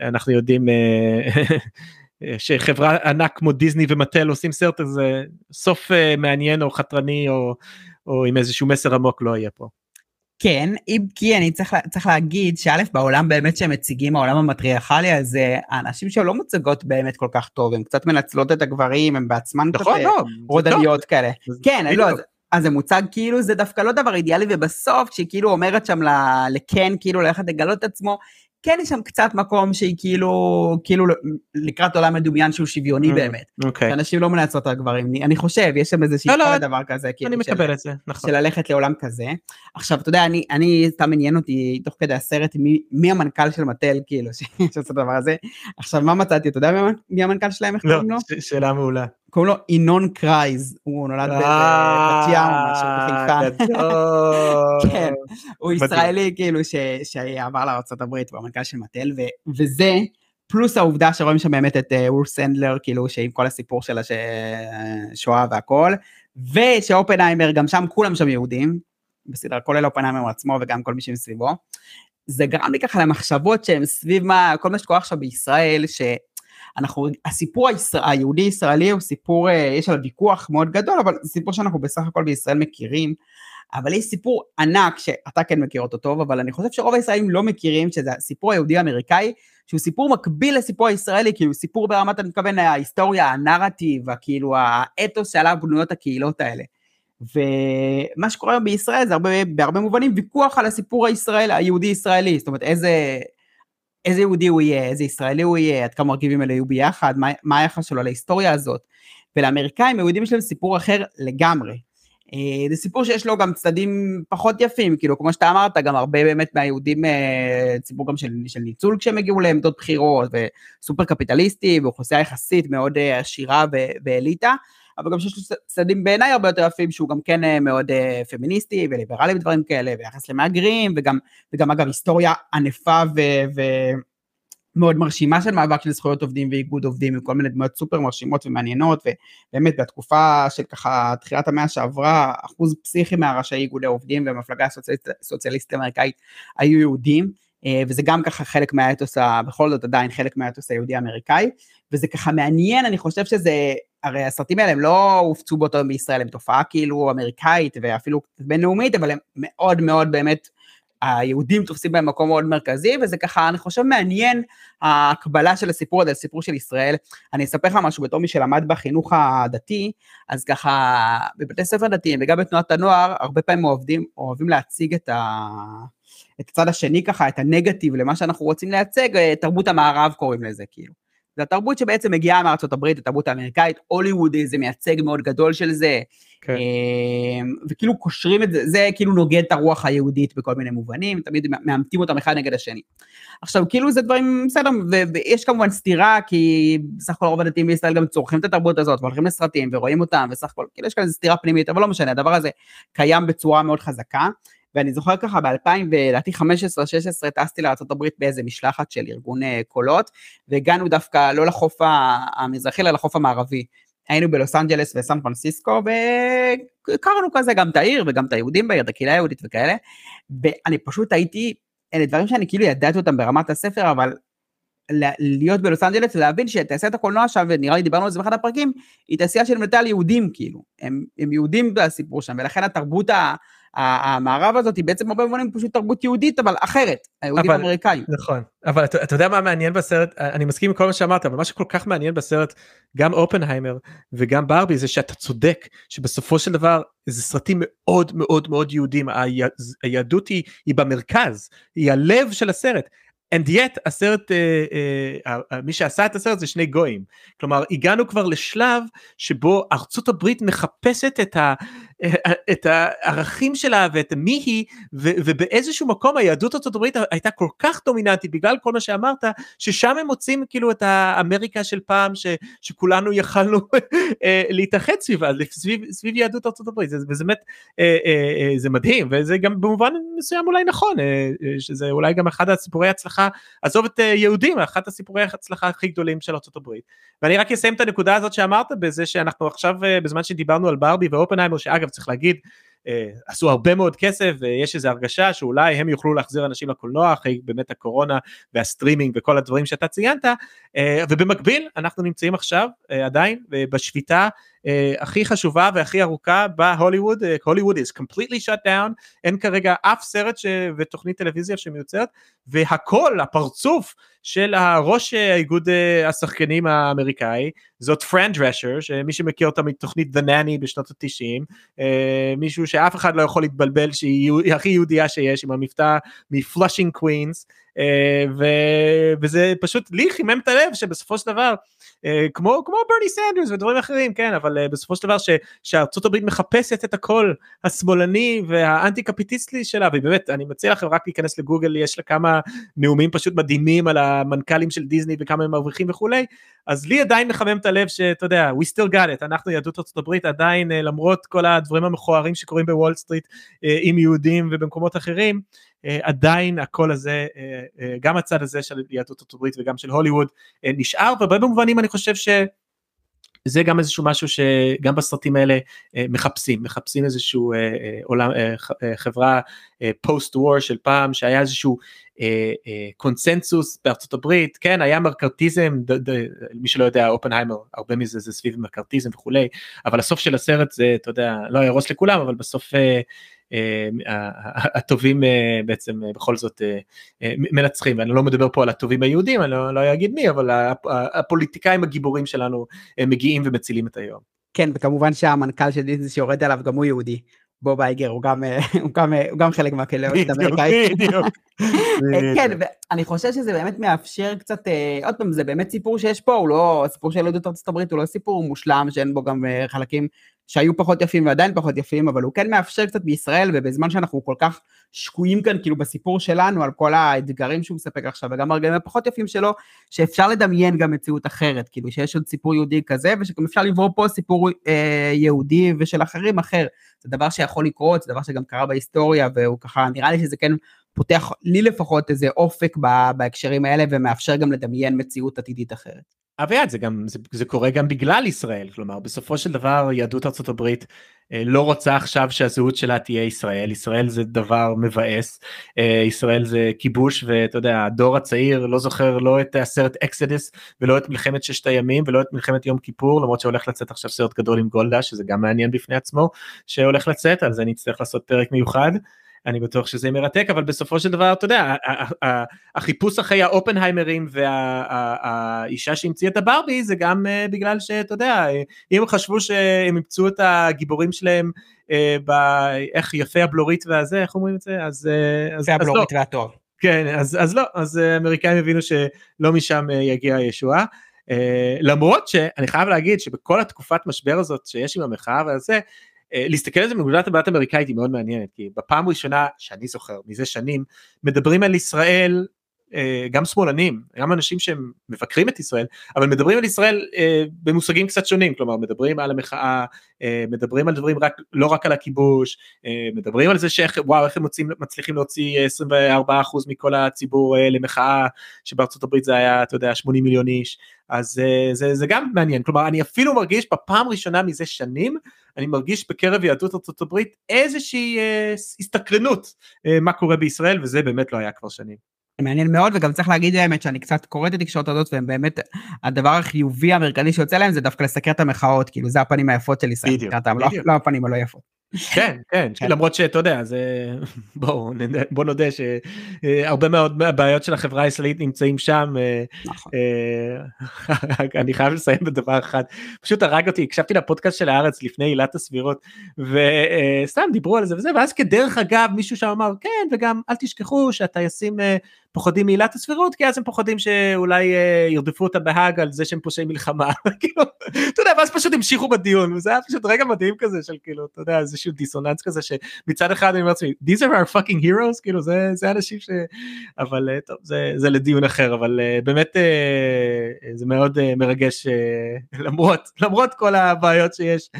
אנחנו יודעים שחברה ענק כמו דיסני ומטל עושים סרט הזה סוף מעניין או חתרני או, או עם איזשהו מסר עמוק לא יהיה פה. כן, אם כי אני צריך, צריך להגיד שא', בעולם באמת שהם מציגים, העולם המטריארכלי הזה, האנשים שלא מוצגות באמת כל כך טוב, הן קצת מנצלות את הגברים, הן בעצמן נכון, לא, רודניות כאלה. כן, לא, אז, אז זה מוצג כאילו זה דווקא לא דבר אידיאלי, ובסוף, כשהיא כאילו אומרת שם לקן, כאילו ללכת לגלות את עצמו, כן יש שם קצת מקום שהיא כאילו, כאילו לקראת עולם מדומיין שהוא שוויוני mm, באמת. אוקיי. שאנשים לא מנצרות את הגברים, אני חושב, יש שם איזה שאיפה לא, לדבר כזה. כאילו, אני מקבל את זה, נכון. של ללכת לעולם כזה. עכשיו, אתה יודע, אני, אני סתם עניין אותי תוך כדי הסרט, מי, מי המנכ"ל של מטל, כאילו, שעושה את הדבר הזה. עכשיו, מה מצאתי, אתה יודע מי המנכ"ל שלהם, איך לא, קוראים לו? שאלה מעולה. קוראים לו ינון קרייז, הוא נולד בבת ים, משהו בחיפה. כן, הוא ישראלי כאילו שעבר לארה"ב, הוא המנכ"ל של מטל, וזה, פלוס העובדה שרואים שם באמת את וור אה, סנדלר, כאילו שעם כל הסיפור של השואה והכל, ושאופנהיימר, גם שם כולם שם יהודים, בסדר, כולל אופנהיימר עצמו וגם כל מי שמסביבו. זה גרם לי ככה למחשבות שהם סביב מה, כל מה שקורה עכשיו בישראל, ש... אנחנו, הסיפור היהודי-ישראלי הוא סיפור, יש עליו ויכוח מאוד גדול, אבל זה סיפור שאנחנו בסך הכל בישראל מכירים. אבל יש סיפור ענק שאתה כן מכיר אותו טוב, אבל אני חושב שרוב הישראלים לא מכירים, שזה הסיפור היהודי-אמריקאי, שהוא סיפור מקביל לסיפור הישראלי, כאילו סיפור ברמת, אני מתכוון, ההיסטוריה, הנרטיב, כאילו האתוס שעליו בנויות הקהילות האלה. ומה שקורה היום בישראל זה הרבה, בהרבה מובנים ויכוח על הסיפור הישראל, היהודי-ישראלי, זאת אומרת איזה, איזה יהודי הוא יהיה, איזה ישראלי הוא יהיה, עד כמה מרכיבים האלה יהיו ביחד, מה, מה היחס שלו להיסטוריה הזאת. ולאמריקאים היהודים יש להם סיפור אחר לגמרי. אה, זה סיפור שיש לו גם צדדים פחות יפים, כאילו כמו שאתה אמרת, גם הרבה באמת מהיהודים, אה, סיפור גם של, של ניצול כשהם הגיעו לעמדות בחירות, וסופר קפיטליסטי, ואוכלוסייה יחסית מאוד אה, עשירה ואליטה, אבל גם שיש לו צדדים בעיניי הרבה יותר יפים, שהוא גם כן מאוד פמיניסטי וליברלי ודברים כאלה, ביחס למהגרים, וגם, וגם אגב היסטוריה ענפה ו... ו מאוד מרשימה של מאבק של זכויות עובדים ואיגוד עובדים עם כל מיני דמויות סופר מרשימות ומעניינות ובאמת בתקופה של ככה תחילת המאה שעברה אחוז פסיכי מהראשי איגודי עובדים והמפלגה הסוציאליסטית האמריקאית היו יהודים. אה, וזה גם ככה חלק מהאתוס, בכל זאת עדיין חלק מהאתוס היהודי האמריקאי וזה ככה מעניין אני חושב שזה הרי הסרטים האלה הם לא הופצו באותו יום בישראל הם תופעה כאילו אמריקאית ואפילו בינלאומית אבל הם מאוד מאוד באמת היהודים תופסים בהם מקום מאוד מרכזי, וזה ככה, אני חושב, מעניין ההקבלה של הסיפור הזה, הסיפור של ישראל. אני אספר לך משהו בתור מי שלמד בחינוך הדתי, אז ככה, בבתי ספר דתיים וגם בתנועת הנוער, הרבה פעמים אוהבים, אוהבים להציג את ה... את הצד השני ככה, את הנגטיב למה שאנחנו רוצים לייצג, אה, תרבות המערב קוראים לזה, כאילו. זו התרבות שבעצם מגיעה מארצות הברית, התרבות האמריקאית, הוליווד זה מייצג מאוד גדול של זה, כן. אמ, וכאילו קושרים את זה, זה כאילו נוגד את הרוח היהודית בכל מיני מובנים, תמיד מאמתים אותם אחד נגד השני. עכשיו כאילו זה דברים בסדר, ויש כמובן סתירה, כי בסך הכל רוב הדתיים בישראל גם צורכים את התרבות הזאת, והולכים לסרטים ורואים אותם, וסך הכל, כאילו יש כאן סתירה פנימית, אבל לא משנה, הדבר הזה קיים בצורה מאוד חזקה. ואני זוכר ככה ב-2000, לדעתי 15-16, טסתי לארה"ב באיזה משלחת של ארגון אה, קולות, והגענו דווקא לא לחוף המזרחי, אלא לחוף המערבי. היינו בלוס אנג'לס וסן פרנסיסקו, והכרנו כזה גם את העיר וגם את היהודים בעיר, את הקהילה היהודית וכאלה, ואני פשוט הייתי, אלה דברים שאני כאילו ידעתי אותם ברמת הספר, אבל להיות בלוס אנג'לס ולהבין שתעשיית הקולנוע שם, ונראה לי דיברנו על זה באחד הפרקים, היא תעשייה של מטל יהודים כאילו, הם, הם יהודים בסיפור שם, ולכן התרבות המערב הזאת היא בעצם הרבה מובנים פשוט תרבות יהודית אבל אחרת, היהודית האמריקאית. נכון, אבל אתה, אתה יודע מה מעניין בסרט, אני מסכים עם כל מה שאמרת, אבל מה שכל כך מעניין בסרט, גם אופנהיימר וגם ברבי זה שאתה צודק, שבסופו של דבר זה סרטים מאוד מאוד מאוד יהודים, היהדות היא, היא במרכז, היא הלב של הסרט. and yet הסרט uh, uh, מי שעשה את הסרט זה שני גויים כלומר הגענו כבר לשלב שבו ארצות הברית מחפשת את, ה, את הערכים שלה ואת מי היא ו, ובאיזשהו מקום היהדות ארצות הברית הייתה כל כך דומיננטית בגלל כל מה שאמרת ששם הם מוצאים כאילו את האמריקה של פעם ש, שכולנו יכלנו אה, להתאחד סביבה סביב, סביב יהדות ארצות הברית זה, וזה באמת זה מדהים וזה גם במובן מסוים אולי נכון שזה אולי גם אחד הסיפורי הצלחה הצלחה, עזוב את אה, יהודים, אחת הסיפורי ההצלחה הכי גדולים של ארה"ב. ואני רק אסיים את הנקודה הזאת שאמרת בזה שאנחנו עכשיו, אה, בזמן שדיברנו על ברבי ואופנהיימר, שאגב צריך להגיד, אה, עשו הרבה מאוד כסף ויש איזו הרגשה שאולי הם יוכלו להחזיר אנשים לקולנוע אחרי באמת הקורונה והסטרימינג וכל הדברים שאתה ציינת. ובמקביל אנחנו נמצאים עכשיו עדיין בשביתה הכי חשובה והכי ארוכה בהוליווד, הוליווד is completely shut down, אין כרגע אף סרט ש... ותוכנית טלוויזיה שמיוצרת, והכל, הפרצוף של הראש האיגוד השחקנים האמריקאי, זאת פרן דרשר, שמי שמכיר אותה מתוכנית The Nanny בשנות התשעים, מישהו שאף אחד לא יכול להתבלבל שהיא הכי יהודייה שיש, עם המבטא מפלאשינג קווינס, אה, ו... וזה פשוט לי חימם את הלב שבסופו של דבר אה, כמו כמו ברני סנדרס ודברים אחרים כן אבל אה, בסופו של דבר. שארצות הברית מחפשת את הקול השמאלני והאנטי קפיטליסטי שלה ובאמת אני מציע לכם רק להיכנס לגוגל יש לה כמה נאומים פשוט מדהימים על המנכ"לים של דיסני וכמה הם מרוויחים וכולי אז לי עדיין מחמם את הלב שאתה יודע we still got it אנחנו יהדות ארצות הברית עדיין למרות כל הדברים המכוערים שקורים בוול סטריט עם יהודים ובמקומות אחרים אה, עדיין הקול הזה, אה, אה, גם הצד הזה של יהדות ארצות הברית וגם של הוליווד נשאר, ובהרבה מובנים אני חושב ש... זה גם איזשהו משהו שגם בסרטים האלה מחפשים, מחפשים איזשהו עולם, חברה פוסט וור של פעם שהיה איזשהו קונסנזוס בארצות הברית, כן היה מקארתיזם, מי שלא יודע אופנהיימר הרבה מזה זה סביב מקארתיזם וכולי, אבל הסוף של הסרט זה אתה יודע לא יהרוס לכולם אבל בסוף אה, הטובים אה, בעצם אה, בכל זאת מנצחים ואני לא מדבר פה על הטובים היהודים אני לא, לא אגיד מי אבל הפוליטיקאים הגיבורים שלנו מגיעים ומצילים את היום. כן וכמובן שהמנכ"ל של דיסני שיורד עליו גם הוא יהודי. בוב אייגר הוא גם הוא גם הוא גם חלק מהקהילות האמריקאית. כן ואני חושב שזה באמת מאפשר קצת עוד פעם זה באמת סיפור שיש פה הוא לא סיפור של יהדות ארצות הברית הוא לא סיפור מושלם שאין בו גם חלקים שהיו פחות יפים ועדיין פחות יפים, אבל הוא כן מאפשר קצת בישראל, ובזמן שאנחנו כל כך שקועים כאן, כאילו בסיפור שלנו, על כל האתגרים שהוא מספק עכשיו, וגם הרגעים הפחות יפים שלו, שאפשר לדמיין גם מציאות אחרת, כאילו שיש עוד סיפור יהודי כזה, ושגם אפשר לברוא פה סיפור אה, יהודי ושל אחרים אחר. זה דבר שיכול לקרות, זה דבר שגם קרה בהיסטוריה, והוא ככה, נראה לי שזה כן פותח לי לפחות איזה אופק בהקשרים האלה, ומאפשר גם לדמיין מציאות עתידית אחרת. אביעד זה גם זה, זה קורה גם בגלל ישראל. כלומר בסופו של דבר יהדות ארצות הברית אה, לא רוצה עכשיו שהזהות שלה תהיה ישראל. ישראל זה דבר מבאס. אה, ישראל זה כיבוש ואתה יודע הדור הצעיר לא זוכר לא את הסרט אקסדס ולא את מלחמת ששת הימים ולא את מלחמת יום כיפור למרות שהולך לצאת עכשיו סרט גדול עם גולדה שזה גם מעניין בפני עצמו שהולך לצאת על זה נצטרך לעשות פרק מיוחד. אני בטוח שזה מרתק אבל בסופו של דבר אתה יודע החיפוש אחרי האופנהיימרים והאישה שהמציאה את הברבי זה גם אה, בגלל שאתה יודע אם הם חשבו שהם ימצאו את הגיבורים שלהם אה, באיך יפה הבלורית והזה איך אומרים את זה אז, אה, לא. והטוב. כן אז, אז לא אז אמריקאים הבינו שלא משם יגיע הישועה. למרות שאני חייב להגיד שבכל התקופת משבר הזאת שיש עם המחאה והזה אה, להסתכל על זה מנקודת מבט אמריקאית היא מאוד מעניינת כי בפעם הראשונה שאני זוכר מזה שנים מדברים על ישראל אה, גם שמאלנים גם אנשים שהם מבקרים את ישראל אבל מדברים על ישראל אה, במושגים קצת שונים. כלומר מדברים על המחאה מדברים על דברים רק לא רק על הכיבוש מדברים על זה שאיך וואו איך הם מוצאים, מצליחים להוציא 24% מכל הציבור למחאה שבארצות הברית זה היה אתה יודע 80 מיליון איש. אז זה, זה גם מעניין. כלומר אני אפילו מרגיש בפעם ראשונה מזה שנים אני מרגיש בקרב יהדות ארצות הברית איזושהי אה, הסתקרנות אה, מה קורה בישראל וזה באמת לא היה כבר שנים. מעניין מאוד וגם צריך להגיד האמת שאני קצת קורא את התקשורת הזאת והם באמת הדבר החיובי המרכזי שיוצא להם זה דווקא לסקר את המחאות כאילו זה הפנים היפות של ישראל, בדיוק, לא, לא הפנים הלא יפות. כן, כן, כן, למרות שאתה יודע, זה... בואו בוא נודה שהרבה מאוד מהבעיות של החברה הישראלית נמצאים שם. אה, נכון. אה, אני חייב לסיים בדבר אחד, פשוט הרג אותי, הקשבתי לפודקאסט של הארץ לפני עילת הסבירות, וסתם דיברו על זה וזה, ואז כדרך אגב מישהו שם אמר, כן, וגם אל תשכחו שהטייסים אה, פוחדים מעילת הסבירות כי אז הם פוחדים שאולי אה, ירדפו אותם בהאג על זה שהם פושעי מלחמה כאילו אתה יודע ואז פשוט המשיכו בדיון וזה היה פשוט רגע מדהים כזה של כאילו אתה יודע איזשהו דיסוננס כזה שמצד אחד אני אומר לעצמי these are our fucking heroes כאילו זה זה אנשים ש... אבל אה, טוב זה זה לדיון אחר אבל uh, באמת זה מאוד מרגש למרות למרות כל הבעיות שיש.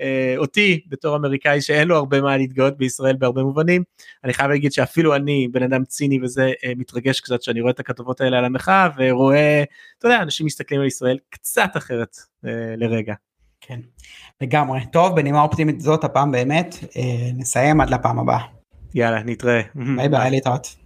אה, אותי בתור אמריקאי שאין לו הרבה מה להתגאות בישראל בהרבה מובנים, אני חייב להגיד שאפילו אני בן אדם ציני וזה אה, מתרגש קצת שאני רואה את הכתבות האלה על המחאה ורואה, אתה יודע, אנשים מסתכלים על ישראל קצת אחרת אה, לרגע. כן, לגמרי. טוב, בנימה אופטימית זאת הפעם באמת, נסיים עד לפעם הבאה. יאללה, נתראה. ביי ביי, להתראות.